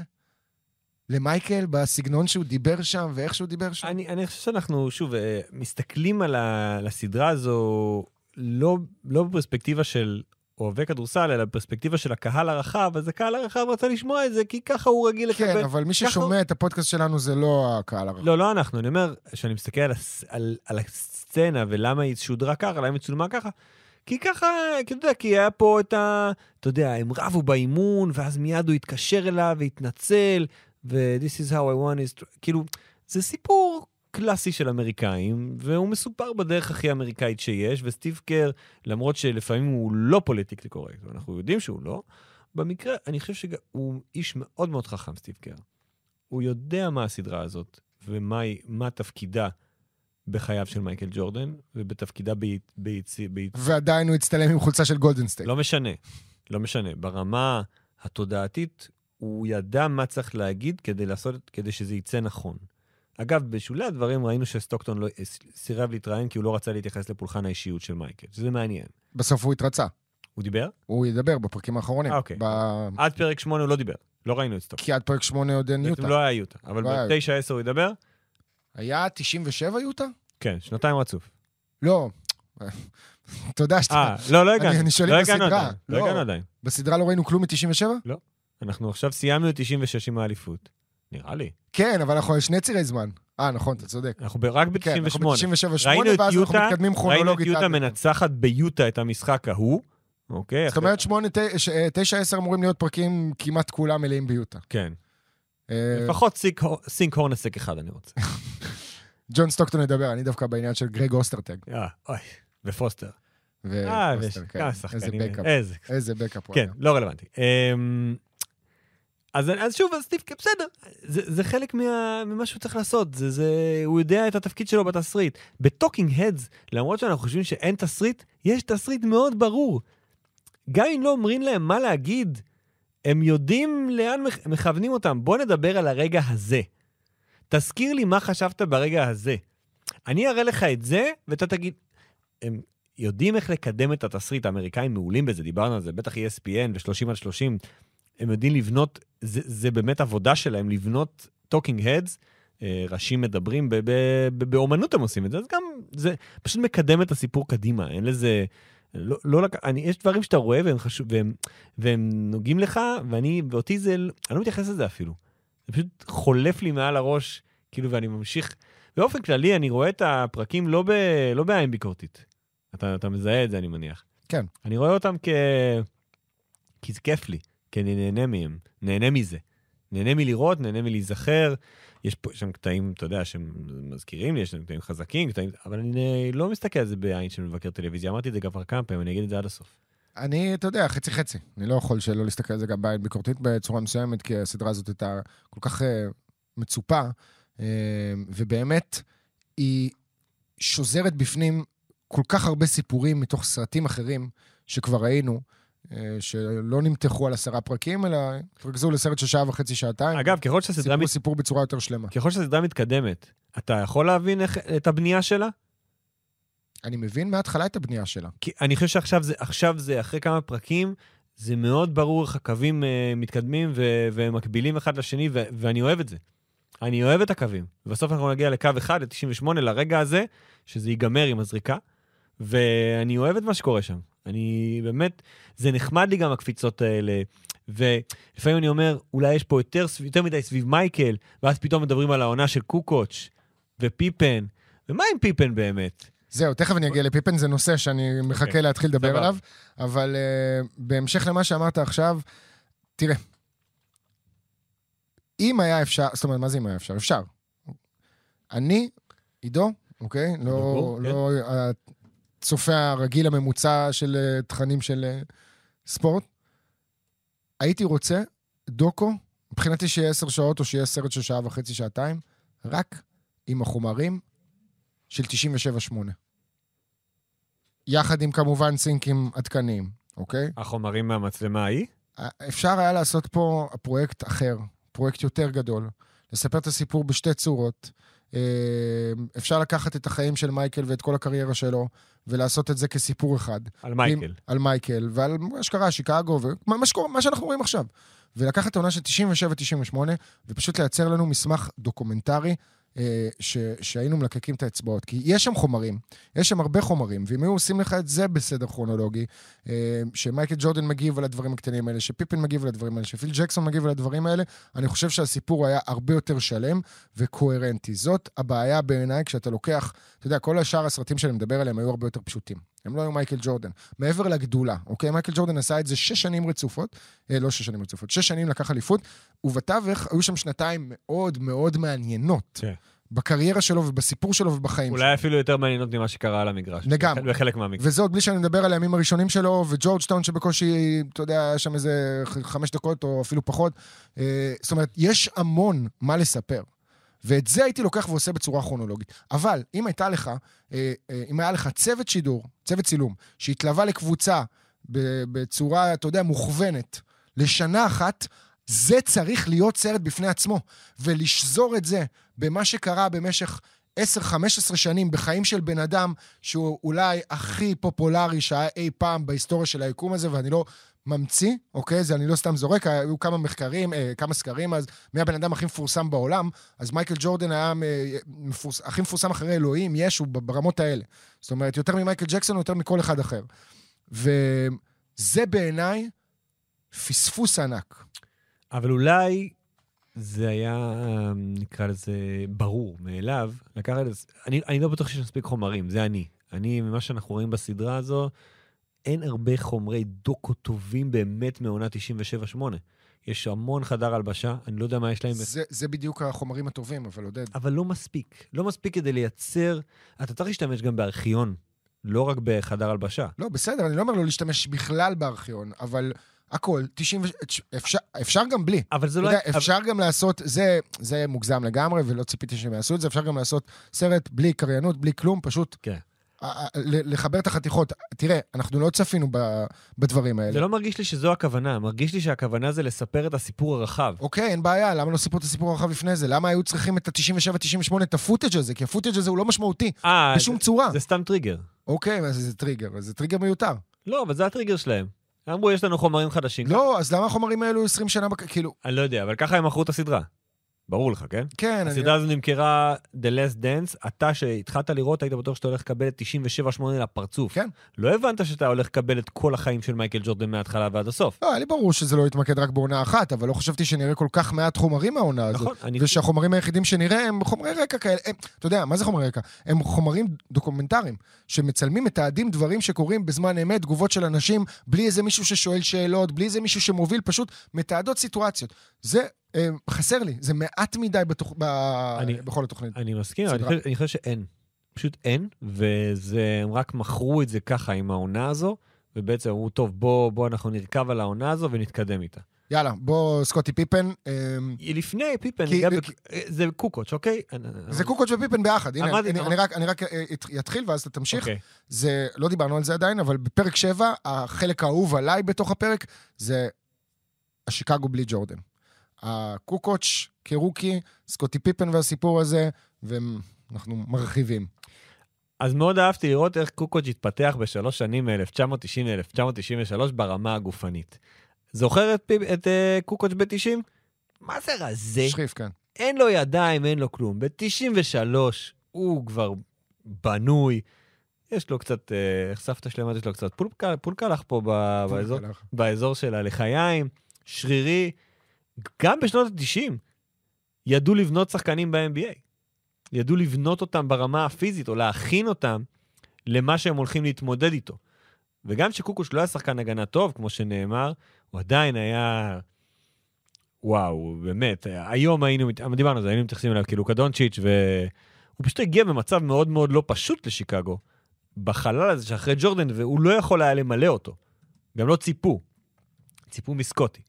למייקל, בסגנון שהוא דיבר שם ואיך שהוא דיבר שם? אני, אני חושב שאנחנו, שוב, אה, מסתכלים על הסדרה הזו לא, לא בפרספקטיבה של אוהבי כדורסל, אלא בפרספקטיבה של הקהל הרחב, אז הקהל הרחב רצה לשמוע את זה, כי ככה הוא רגיל לקבל. כן, אבל מי ככה- ששומע את הפודקאסט שלנו זה לא הקהל הרחב. לא, לא אנחנו, אני אומר, כשאני מסתכל על, הס, על, על הסצנה ולמה היא שודרה ככה, למה היא צולמה ככה, כי ככה, כי אתה יודע, כי היה פה את ה... אתה יודע, הם רבו באימון, ואז מיד הוא התקשר אליו והתנצל, ו-this is how I won his... כאילו, זה סיפור קלאסי של אמריקאים, והוא מסופר בדרך הכי אמריקאית שיש, וסטיב קר, למרות שלפעמים הוא לא פוליטיקלי קורקט, ואנחנו יודעים שהוא לא, במקרה, אני חושב שהוא איש מאוד מאוד חכם, סטיב קר. הוא יודע מה הסדרה הזאת, ומה תפקידה בחייו של מייקל ג'ורדן, ובתפקידה ביצ... ביצ... ביצ... ועדיין הוא הצטלם עם חולצה של גולדן סטייט. לא משנה, לא משנה. ברמה התודעתית, הוא ידע מה צריך להגיד כדי לעשות, כדי שזה יצא נכון. אגב, בשולי הדברים ראינו שסטוקטון לא, סירב להתראיין כי הוא לא רצה להתייחס לפולחן האישיות של מייקל, שזה מעניין. בסוף הוא התרצה. הוא דיבר? הוא ידבר בפרקים האחרונים. אה, אוקיי. ב... עד פרק 8 הוא לא דיבר, לא ראינו את סטוקטון. כי עד פרק 8 עוד אין יוטה. לא היה יוטה, אבל לא היה ב-9-10 הוא ידבר? היה 97 יוטה? כן, שנתיים רצוף. לא. תודה שאתה... אה, לא, לא הגענו. אני שואל לא אם בסדרה. עדיין. לא לא. הגענו עדיין. בסדרה לא ראינו כלום מ-97? אנחנו עכשיו סיימנו את 96 עם האליפות. נראה לי. כן, אבל אנחנו על שני צירי זמן. אה, נכון, אתה צודק. אנחנו רק כן, אנחנו ב-98. ב-97 ראינו 8 את ואז אנחנו יוטה, מתקדמים ראינו את כרונולוגית. יוטה עד- מנצחת ביוטה את המשחק ההוא, אוקיי? זאת אומרת, 8, 9, 10 אמורים להיות פרקים כמעט כולם מלאים ביוטה. כן. אה, לפחות סינק- הורנסק אחד אני רוצה. ג'ון סטוקטון ידבר, אני דווקא בעניין של גרג אוסטרטג. אה, אוי, ופוסטר. ו- אה, פוסטר, ויש כן. איזה. backup. איזה. backup כן. לא רלוונטי. אז, אז שוב, אז סטיב, בסדר, זה, זה חלק מה, ממה שהוא צריך לעשות, זה, זה, הוא יודע את התפקיד שלו בתסריט. ב talking heads, למרות שאנחנו חושבים שאין תסריט, יש תסריט מאוד ברור. גם אם לא אומרים להם מה להגיד, הם יודעים לאן מכ- מכוונים אותם. בוא נדבר על הרגע הזה. תזכיר לי מה חשבת ברגע הזה. אני אראה לך את זה, ואתה תגיד... הם יודעים איך לקדם את התסריט, האמריקאים מעולים בזה, דיברנו על זה, בטח ESPN ו-30 על 30, הם יודעים לבנות, זה, זה באמת עבודה שלהם, לבנות talking heads, ראשים מדברים, ב- ב- ב- באומנות הם עושים את זה, אז גם זה פשוט מקדם את הסיפור קדימה, אין לזה... לא, לא לק... אני, יש דברים שאתה רואה והם, חשוב, והם, והם נוגעים לך, ואני, ואותי זה, אני לא מתייחס לזה אפילו. זה פשוט חולף לי מעל הראש, כאילו, ואני ממשיך. באופן כללי, אני רואה את הפרקים לא, ב, לא בעין ביקורתית. אתה, אתה מזהה את זה, אני מניח. כן. אני רואה אותם כ... כי זה כיף לי, כי אני נהנה מהם, נהנה מזה. נהנה מלראות, נהנה מלהיזכר. יש פה שם קטעים, אתה יודע, שמזכירים לי, יש שם קטעים חזקים, קטעים, אבל אני לא מסתכל על זה בעין של מבקר טלוויזיה. אמרתי את זה כבר כמה פעמים, אני אגיד את זה עד הסוף. אני, אתה יודע, חצי-חצי. אני לא יכול שלא להסתכל על זה גם בעין ביקורתית בצורה מסוימת, כי הסדרה הזאת הייתה כל כך uh, מצופה, uh, ובאמת, היא שוזרת בפנים כל כך הרבה סיפורים מתוך סרטים אחרים שכבר ראינו, שלא נמתחו על עשרה פרקים, אלא התרכזו לסרט של שעה וחצי, שעתיים. אגב, ככל שהסדרה, סיפרו מת... סיפור בצורה יותר שלמה. ככל שהסדרה מתקדמת, אתה יכול להבין איך, את הבנייה שלה? אני מבין מההתחלה את הבנייה שלה. כי אני חושב שעכשיו זה, זה, אחרי כמה פרקים, זה מאוד ברור איך הקווים uh, מתקדמים ו- ומקבילים אחד לשני, ו- ואני אוהב את זה. אני אוהב את הקווים. ובסוף אנחנו נגיע לקו אחד, ל-98, לרגע הזה, שזה ייגמר עם הזריקה, ואני אוהב את מה שקורה שם. אני באמת, זה נחמד לי גם הקפיצות האלה, ולפעמים אני אומר, אולי יש פה יותר, יותר מדי סביב מייקל, ואז פתאום מדברים על העונה של קוקוץ' ופיפן, ומה עם פיפן באמת? זהו, תכף אני אגיע לפיפן, זה נושא שאני מחכה אוקיי, להתחיל לדבר. עליו, אבל uh, בהמשך למה שאמרת עכשיו, תראה, אם היה אפשר, זאת אומרת, מה זה אם היה אפשר? אפשר. אני, עידו, אוקיי? לא, כן. לא הצופה הרגיל הממוצע של אה, תכנים של אה, ספורט, הייתי רוצה דוקו, מבחינתי שיהיה עשר שעות או שיהיה סרט של שעה וחצי, שעתיים, רק עם החומרים של 97-8. יחד עם כמובן סינקים עדכניים, אוקיי? החומרים מהמצלמה ההיא? אפשר היה לעשות פה פרויקט אחר, פרויקט יותר גדול, לספר את הסיפור בשתי צורות. אה, אפשר לקחת את החיים של מייקל ואת כל הקריירה שלו, ולעשות את זה כסיפור אחד. על מייקל. עם, על מייקל, ועל מה שקרה, שיקגו, ומה מה שקורה, מה שאנחנו רואים עכשיו. ולקחת את העונה של 97-98, ופשוט לייצר לנו מסמך דוקומנטרי ש, שהיינו מלקקים את האצבעות. כי יש שם חומרים, יש שם הרבה חומרים, ואם היו עושים לך את זה בסדר כרונולוגי, אה, שמייקל ג'ורדן מגיב על הדברים הקטנים האלה, שפיפין מגיב על הדברים האלה, שפיל ג'קסון מגיב על הדברים האלה, אני חושב שהסיפור היה הרבה יותר שלם וקוהרנטי. זאת הבעיה בעיניי כשאתה לוקח, אתה יודע, כל השאר הסרטים שאני מדבר עליהם היו הרבה יותר פשוטים. הם לא היו מייקל ג'ורדן. מעבר לגדולה, אוקיי? מייקל ג'ורדן עשה את זה שש שנים רצופות, אה, לא שש שנים רצופות, שש שנים לקח אליפות, ובתווך היו שם שנתיים מאוד מאוד מעניינות. כן. בקריירה שלו ובסיפור שלו ובחיים שלו. אולי אפילו יותר מעניינות ממה שקרה על המגרש. לגמרי. בחלק מהמקרים. וזה עוד בלי שאני מדבר על הימים הראשונים שלו, וג'ורג'טאון שבקושי, אתה יודע, היה שם איזה חמש דקות או אפילו פחות. אה, זאת אומרת, יש המון מה לספר. ואת זה הייתי לוקח ועושה בצורה כרונולוגית. אבל אם הייתה לך, אה, אה, אם היה לך צוות שידור, צוות צילום, שהתלווה לקבוצה בצורה, אתה יודע, מוכוונת, לשנה אחת, זה צריך להיות סרט בפני עצמו. ולשזור את זה במה שקרה במשך 10-15 שנים בחיים של בן אדם שהוא אולי הכי פופולרי שהיה אי פעם בהיסטוריה של היקום הזה, ואני לא ממציא, אוקיי? זה אני לא סתם זורק, היו כמה מחקרים, אה, כמה סקרים אז, מי הבן אדם הכי מפורסם בעולם, אז מייקל ג'ורדן היה אה, מפורס, הכי מפורסם אחרי אלוהים, יש, הוא ברמות האלה. זאת אומרת, יותר ממייקל ג'קסון, יותר מכל אחד אחר. וזה בעיניי פספוס ענק. אבל אולי זה היה, נקרא לזה, ברור מאליו. לקחת את אני, אני לא בטוח שיש מספיק חומרים, זה אני. אני, ממה שאנחנו רואים בסדרה הזו, אין הרבה חומרי דוקו טובים באמת מעונה 97-8. יש המון חדר הלבשה, אני לא יודע מה יש להם, זה, זה בדיוק החומרים הטובים, אבל עודד. אבל לא מספיק. לא מספיק כדי לייצר... אתה צריך להשתמש גם בארכיון, לא רק בחדר הלבשה. לא, בסדר, אני לא אומר לא להשתמש בכלל בארכיון, אבל הכל, 90... ו- אפשר, אפשר גם בלי. אבל זה לא... יודע, אבל- אפשר גם לעשות, זה, זה מוגזם לגמרי, ולא ציפיתי שהם יעשו את זה, אפשר גם לעשות סרט בלי קריינות, בלי כלום, פשוט כן. לחבר את החתיכות. תראה, אנחנו לא צפינו בדברים האלה. זה לא מרגיש לי שזו הכוונה, מרגיש לי שהכוונה זה לספר את הסיפור הרחב. אוקיי, אין בעיה, למה לא סיפרו את הסיפור הרחב לפני זה? למה היו צריכים את ה-97-98, את ה footage הזה? כי ה footage הזה הוא לא משמעותי, אה, בשום זה- צורה. זה סתם טריגר. אוקיי, אז זה טריגר, אז זה טריגר מיותר. לא, אבל זה הטריגר שלהם. אמרו, יש לנו חומרים חדשים. לא, אז למה החומרים האלו 20 שנה, כאילו, אני לא יודע, אבל ככה הם מכרו את הסדרה. ברור לך, כן? כן. הסדרה הזו נמכרה The Last Dance, אתה שהתחלת לראות, היית בטוח שאתה הולך לקבל את 97-8 לפרצוף. כן. לא הבנת שאתה הולך לקבל את כל החיים של מייקל ג'ורדן מההתחלה ועד הסוף. לא, היה לי ברור שזה לא יתמקד רק בעונה אחת, אבל לא חשבתי שנראה כל כך מעט חומרים מהעונה הזאת. נכון, אני... ושהחומרים היחידים שנראה הם חומרי רקע כאלה. הם, אתה יודע, מה זה חומרי רקע? הם חומרים דוקומנטריים, שמצלמים, מתעדים דברים שקורים בזמן אמת, תגובות של אנשים, בלי איזה מישהו ששואל שאלות, בלי איזה מישהו שמוביל, פשוט מתעדות סיטואציות. זה חסר לי, זה מעט מדי בתוך, ב, אני- בכל התוכנית. אני מסכים, אני. חושב, אני חושב שאין. פשוט אין, והם רק מכרו את זה ככה עם העונה הזו, ובעצם אמרו, טוב, בוא, בוא אנחנו נרכב על העונה הזו ונתקדם איתה. יאללה, בוא, סקוטי פיפן. אה, לפני פיפן, כי- כי- בק- זה קוקוץ', אוקיי? זה קוקוץ' ופיפן ביחד. הנה, אמרתי, אני, אמר- אני רק, אני רק אה, את- אתחיל ואז אתה תמשיך. אוקיי. זה, לא דיברנו על זה עדיין, אבל בפרק 7, החלק האהוב עליי בתוך הפרק, זה השיקגו בלי ג'ורדן. הקוקוץ' כרוקי, סקוטי פיפן והסיפור הזה, ואנחנו מרחיבים. אז מאוד אהבתי לראות איך קוקוץ' התפתח בשלוש שנים מ-1990 ל-1993 ברמה הגופנית. זוכר את, פיפ- את uh, קוקוץ' ב-90? מה זה רזה? שחיף, כן. אין לו ידיים, אין לו כלום. ב-93 הוא כבר בנוי. יש לו קצת, אה, איך סבתא שלהם יש לו קצת לך פה באזור של הלחיים, שרירי. גם בשנות ה-90 ידעו לבנות שחקנים ב-NBA. ידעו לבנות אותם ברמה הפיזית, או להכין אותם למה שהם הולכים להתמודד איתו. וגם שקוקוש לא היה שחקן הגנה טוב, כמו שנאמר, הוא עדיין היה... וואו, באמת, היום היינו, דיברנו על זה, היינו מתייחסים אליו כאילו כדונצ'יץ', והוא פשוט הגיע במצב מאוד מאוד לא פשוט לשיקגו, בחלל הזה שאחרי ג'ורדן, והוא לא יכול היה למלא אותו. גם לא ציפו. ציפו מסקוטי.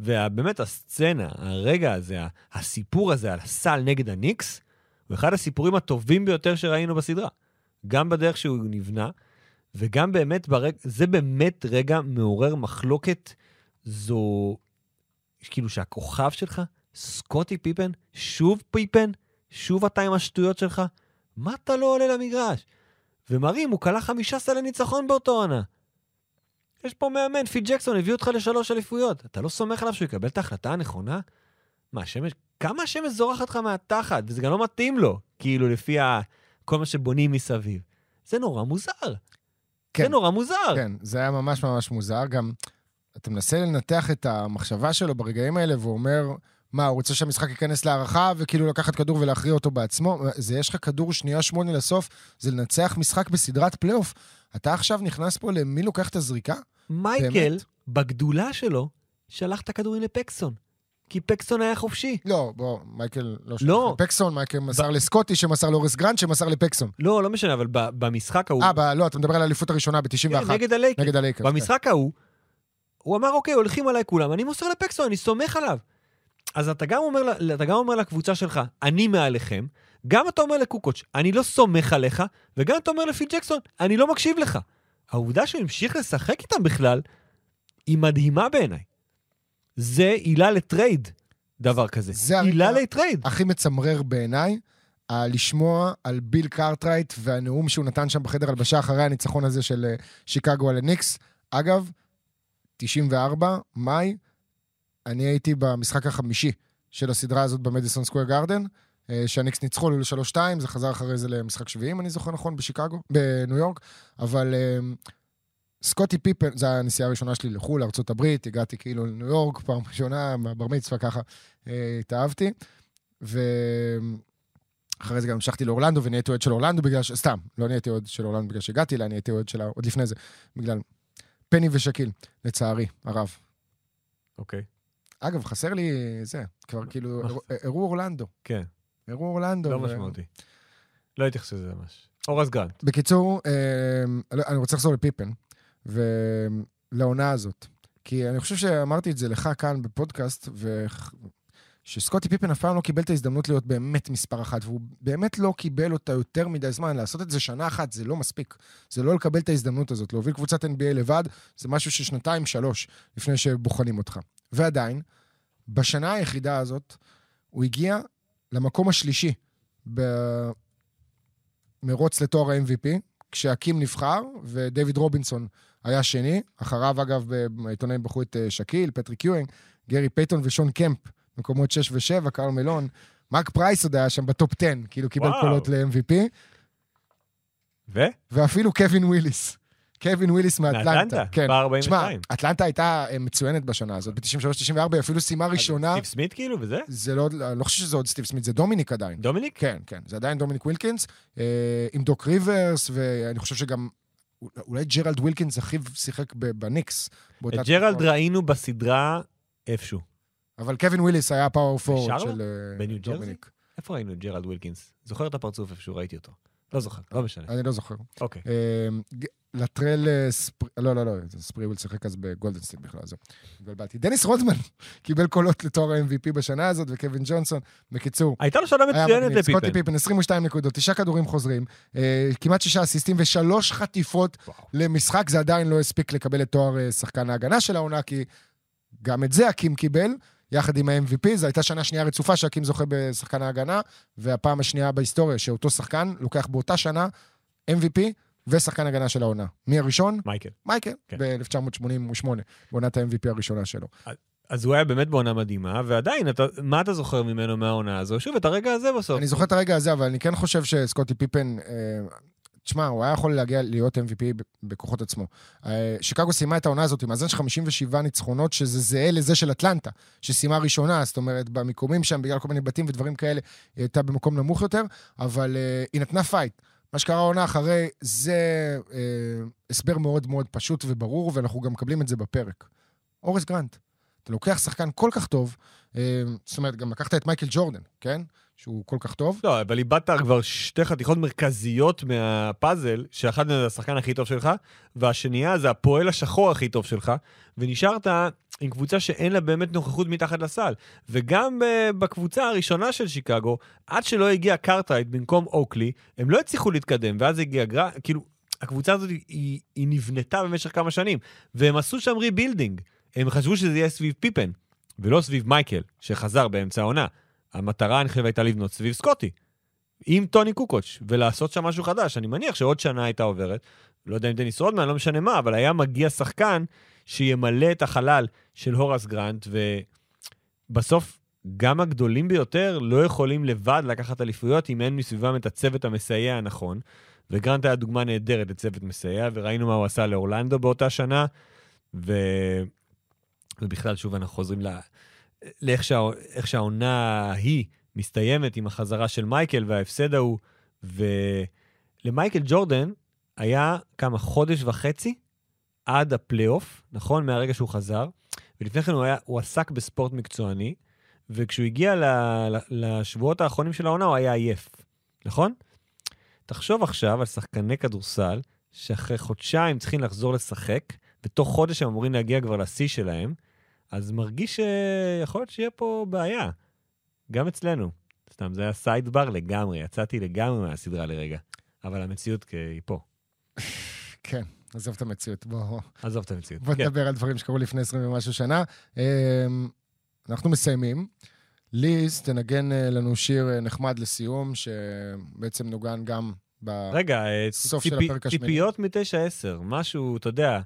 ובאמת הסצנה, הרגע הזה, הסיפור הזה על הסל נגד הניקס, הוא אחד הסיפורים הטובים ביותר שראינו בסדרה. גם בדרך שהוא נבנה, וגם באמת, ברג... זה באמת רגע מעורר מחלוקת. זו, כאילו שהכוכב שלך, סקוטי פיפן, שוב פיפן, שוב אתה עם השטויות שלך, מה אתה לא עולה למגרש? ומראים, הוא כלה חמישה סלי ניצחון באותו עונה. יש פה מאמן, פיל ג'קסון הביא אותך לשלוש אליפויות. אתה לא סומך עליו שהוא יקבל את ההחלטה הנכונה? מה, השמש, כמה השמש זורחת לך מהתחת, וזה גם לא מתאים לו, כאילו, לפי ה... כל מה שבונים מסביב. זה נורא מוזר. כן. זה נורא מוזר. כן, זה היה ממש ממש מוזר. גם, אתה מנסה לנתח את המחשבה שלו ברגעים האלה, והוא אומר, מה, הוא רוצה שהמשחק ייכנס להארכה, וכאילו לקחת כדור ולהכריע אותו בעצמו? זה, יש לך כדור שנייה שמונה לסוף, זה לנצח משחק בסדרת פלייאוף. אתה עכשיו נכנס פה למי לוקח את הזריקה? מייקל, באמת? בגדולה שלו, שלח את הכדורים לפקסון. כי פקסון היה חופשי. לא, בוא, מייקל לא שלח לא. לפקסון, מייקל מסר לסקוטי, שמסר להוראס גרנט, שמסר לפקסון. לא, לא משנה, אבל ב- במשחק ההוא... אה, ב- לא, אתה מדבר על האליפות הראשונה ב-91. כן, נגד הלייקר. נגד הלייקרס. במשחק ההוא, הוא אמר, אוקיי, הולכים עליי כולם, אני מוסר לפקסון, אני סומך עליו. אז אתה גם אומר, אתה גם אומר לקבוצה שלך, אני מעליכם, גם אתה אומר לקוקוץ', אני לא סומך עליך, וגם אתה אומר לפיל ג'קסון, אני לא מקשיב לך. העובדה שהוא המשיך לשחק איתם בכלל, היא מדהימה בעיניי. זה עילה לטרייד, דבר כזה. זה עילה לטרייד. הכי מצמרר בעיניי, לשמוע על ביל קרטרייט והנאום שהוא נתן שם בחדר הלבשה אחרי הניצחון הזה של אה, שיקגו על הניקס. אגב, 94, מאי, אני הייתי במשחק החמישי של הסדרה הזאת במדיסון סקוויר גארדן, אה, שהניקס ניצחו לו ל-3-2, זה חזר אחרי זה למשחק שביעי, אם אני זוכר נכון, בשיקגו, בניו יורק, אבל אה, סקוטי פיפן, זו הנסיעה הראשונה שלי לחו"ל, לארה"ב, הגעתי כאילו לניו יורק, פעם ראשונה, בר מצווה ככה, אה, התאהבתי. ואחרי זה גם המשכתי לאורלנדו ונהייתי אוהד של אורלנדו בגלל ש... סתם, לא נהייתי אוהד של אורלנדו בגלל שהגעתי אליה, נהייתי אוהד שלה עוד לפני זה, בגלל פני ושקיל, לצערי, הרב. אוקיי, אגב, חסר לי זה, כבר כאילו, הראו אורלנדו. כן, הראו אורלנדו. לא משמעותי. לא התייחסו לזה ממש. אורז גרנט. בקיצור, אה, אני רוצה לחזור לפיפן, ולעונה הזאת. כי אני חושב שאמרתי את זה לך כאן בפודקאסט, ו... שסקוטי פיפן אף פעם לא קיבל את ההזדמנות להיות באמת מספר אחת, והוא באמת לא קיבל אותה יותר מדי זמן. לעשות את זה שנה אחת זה לא מספיק. זה לא לקבל את ההזדמנות הזאת. להוביל קבוצת NBA לבד, זה משהו ששנתיים, שלוש, לפני שבוחנים אותך. ועדיין, בשנה היחידה הזאת, הוא הגיע למקום השלישי במרוץ לתואר ה-MVP, כשהאקים נבחר, ודייוויד רובינסון היה שני. אחריו, אגב, בעיתונאים בחרו את אה, שקיל, פטריק יואינג, גרי פייתון ושון קמפ מקומות 6 ו-7, קרל מלון. מרק פרייס עוד היה שם בטופ 10, כאילו קיבל וואו. קולות ל-MVP, ו? ואפילו קווין וויליס. קווין וויליס מאטלנטה. כן. ב- תשמע, 42. אטלנטה הייתה אה, מצוינת בשנה הזאת, ב-93-94, היא אפילו סיימה ראשונה. סטיב סמית כאילו, וזה? זה לא, אני לא חושב שזה עוד סטיב סמית, זה דומיניק עדיין. דומיניק? כן, כן, זה עדיין דומיניק ווילקינס, אה, עם דוק ריברס, ואני חושב שגם, אולי ג'רלד ווילקינס, אחיו שיחק בניקס. את ג'רלד. ראינו בסדרה איפשהו. אבל קווין וויליס היה power בשרלוט? של אה, בניו ג'רזי? איפה ראינו את ג'רלד ווילקינס? זוכר את הפרצוף איפשהו, ראיתי אותו. לא זוכר, לא משנה. אני לא זוכר. אוקיי. ג- לטרל אה, ספרי, לא, לא, לא, ספריוול שיחק אז בגולדן סטייט בכלל, זהו. התבלבלתי. דניס רודמן קיבל קולות לתואר ה-MVP בשנה הזאת, וקווין ג'ונסון. בקיצור, הייתה לו שנה מצוינת מגניב. סקוטי לפיפן. פיפן, 22 נקודות, תשעה כדורים חוזרים, אה, כמעט שישה אסיסטים ושלוש חטיפות. למשחק. זה עדיין לא הספיק לקבל את תואר שחקן ההגנה של העונה, כי גם את זה אקים קיבל, יחד עם ה-MVP. זו הייתה שנה שנייה רצופה שאקים זוכה בשחקן ההגנה, והפעם השנייה בהיסטוריה שאותו שחקן לוקח באותה שנה MVP ושחקן הגנה של העונה. מי הראשון? מייקל. מייקל, כן. ב-1988, בעונת ה-MVP הראשונה שלו. אז הוא היה באמת בעונה מדהימה, ועדיין, אתה, מה אתה זוכר ממנו מהעונה הזו? שוב, את הרגע הזה בסוף. אני זוכר את הרגע הזה, אבל אני כן חושב שסקוטי פיפן, אה, תשמע, הוא היה יכול להגיע להיות MVP בכוחות עצמו. אה, שיקגו סיימה את העונה הזאת עם מאזן של 57 ניצחונות, שזה זהה לזה של אטלנטה, שסיימה ראשונה, זאת אומרת, במיקומים שם, בגלל כל מיני בתים ודברים כאלה, היא הייתה במקום נמוך יותר, אבל אה, היא נתנה פייט. מה שקרה העונה אחרי, זה אה, הסבר מאוד מאוד פשוט וברור, ואנחנו גם מקבלים את זה בפרק. הוראס גרנט. אתה לוקח שחקן כל כך טוב, אה, זאת אומרת, גם לקחת את מייקל ג'ורדן, כן? שהוא כל כך טוב. לא, אבל איבדת כבר שתי חתיכות מרכזיות מהפאזל, שאחת זה השחקן הכי טוב שלך, והשנייה זה הפועל השחור הכי טוב שלך, ונשארת עם קבוצה שאין לה באמת נוכחות מתחת לסל. וגם ב- בקבוצה הראשונה של שיקגו, עד שלא הגיע קרטרייט במקום אוקלי, הם לא הצליחו להתקדם, ואז הגיע גרא... כאילו, הקבוצה הזאת היא, היא נבנתה במשך כמה שנים, והם עשו שם rebuilding. הם חשבו שזה יהיה סביב פיפן, ולא סביב מייקל, שחזר באמצע העונה. המטרה, אני חושב, הייתה לבנות סביב סקוטי. עם טוני קוקוץ', ולעשות שם משהו חדש. אני מניח שעוד שנה הייתה עוברת, לא יודע אם דניס רודמן, לא משנה מה, אבל היה מגיע שחקן שימלא את החלל של הורס גרנט, ובסוף גם הגדולים ביותר לא יכולים לבד לקחת אליפויות אם אין מסביבם את הצוות המסייע הנכון. וגרנט היה דוגמה נהדרת לצוות מסייע, וראינו מה הוא עשה לאורלנדו באותה שנה, ו... ובכלל, שוב, אנחנו חוזרים ל... לאיך שה... שהעונה ההיא מסתיימת עם החזרה של מייקל וההפסד ההוא, ולמייקל ג'ורדן היה כמה, חודש וחצי עד הפלייאוף, נכון? מהרגע שהוא חזר, ולפני כן הוא, היה, הוא עסק בספורט מקצועני, וכשהוא הגיע ל... ל... לשבועות האחרונים של העונה הוא היה עייף, נכון? תחשוב עכשיו על שחקני כדורסל שאחרי חודשיים צריכים לחזור לשחק, ותוך חודש הם אמורים להגיע כבר לשיא שלהם, אז מרגיש שיכול להיות שיהיה פה בעיה. גם אצלנו. סתם, זה היה סייד בר לגמרי, יצאתי לגמרי מהסדרה לרגע. אבל המציאות היא פה. כן, עזוב את המציאות. בוא, עזוב את המציאות. בוא כן. נדבר על דברים שקרו לפני 20 ומשהו שנה. אמ, אנחנו מסיימים. ליז, תנגן אה, לנו שיר אה, נחמד לסיום, שבעצם נוגן גם ב... רגע, אה, של הפרק השמיני. ציפיות מ-9-10, משהו, אתה יודע,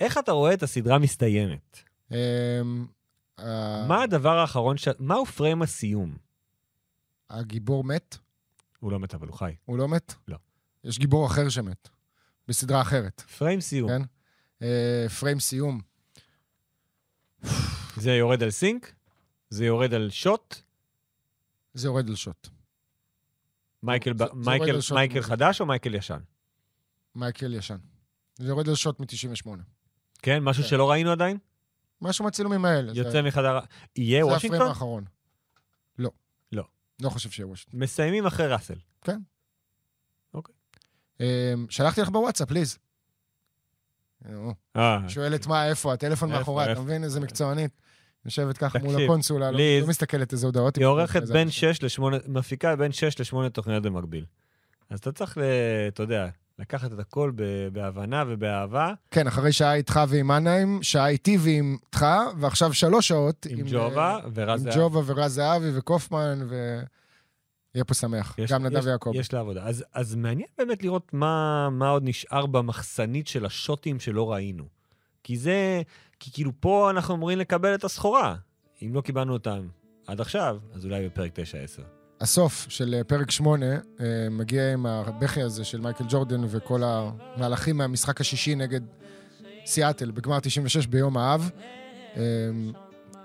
איך אתה רואה את הסדרה מסתיימת? אמ, מה הדבר האחרון ש... מהו פריים הסיום? הגיבור מת? הוא לא מת, אבל הוא חי. הוא לא מת? לא. יש גיבור אחר שמת, בסדרה אחרת, פריים סיום. כן? אה, פריים סיום. זה יורד על סינק? זה יורד על שוט? זה יורד על שוט. מייקל, זה- ב- זה מייקל, שוט מייקל. חדש או מייקל ישן? מייקל ישן. זה יורד על שוט מ-98. כן, משהו כן. שלא ראינו עדיין? משהו מהצילומים האלה. זה- יוצא מחדר... יהיה זה הפריים וושינגטון? האחרון. לא. לא. לא חושב שיהיה וושינגטון. מסיימים אחרי ראסל. אמ, שלחתי לך בוואטסאפ, ליז. אה, שואלת מה, איפה, הטלפון מאחורי, אתה? מבין איזה מקצוענית? יושבת ככה מול הקונסולה, לא לא מסתכלת איזה הודעות. היא עורכת בין אנשים. 6 ל-8, מפיקה בין 6 ל-8 תוכניות במקביל. אז אתה צריך, אתה יודע, לקחת את הכל בהבנה ובאהבה. כן, אחרי שעה איתך ועם מנהיים, שעה איתי ועם איתך, ועכשיו שלוש שעות. עם ג'ובה ורז עם זהב. ג'ובה ורז זהבי וקופמן, ו... יהיה פה שמח. יש- גם נדב ויעקב. יש לה עבודה. אז, אז מעניין באמת לראות מה, מה עוד נשאר במחסנית של השוטים שלא ראינו. כי זה, כי כאילו פה אנחנו אמורים לקבל את הסחורה. אם לא קיבלנו אותם, עד עכשיו, אז אולי בפרק 9-10. הסוף של אה, פרק 8 אה, מגיע עם הבכי הזה של מייקל ג'ורדן וכל המהלכים מהמשחק השישי נגד סיאטל בגמר 96 ביום האב.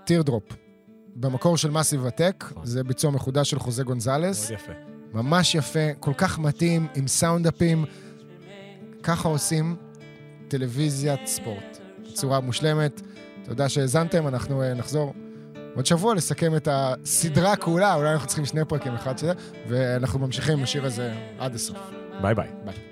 Teardrop. במקור של מאסיב אטאק, זה ביצוע מחודש של חוזה גונזלס. מאוד יפה. ממש יפה, כל כך מתאים, עם סאונדאפים. ככה עושים טלוויזיית ספורט. בצורה מושלמת. תודה שהאזנתם, אנחנו אה, נחזור עוד שבוע לסכם את הסדרה כולה, אולי אנחנו צריכים שני פרקים אחד שזה, ואנחנו ממשיכים עם השיר הזה עד הסוף. ביי ביי. ביי.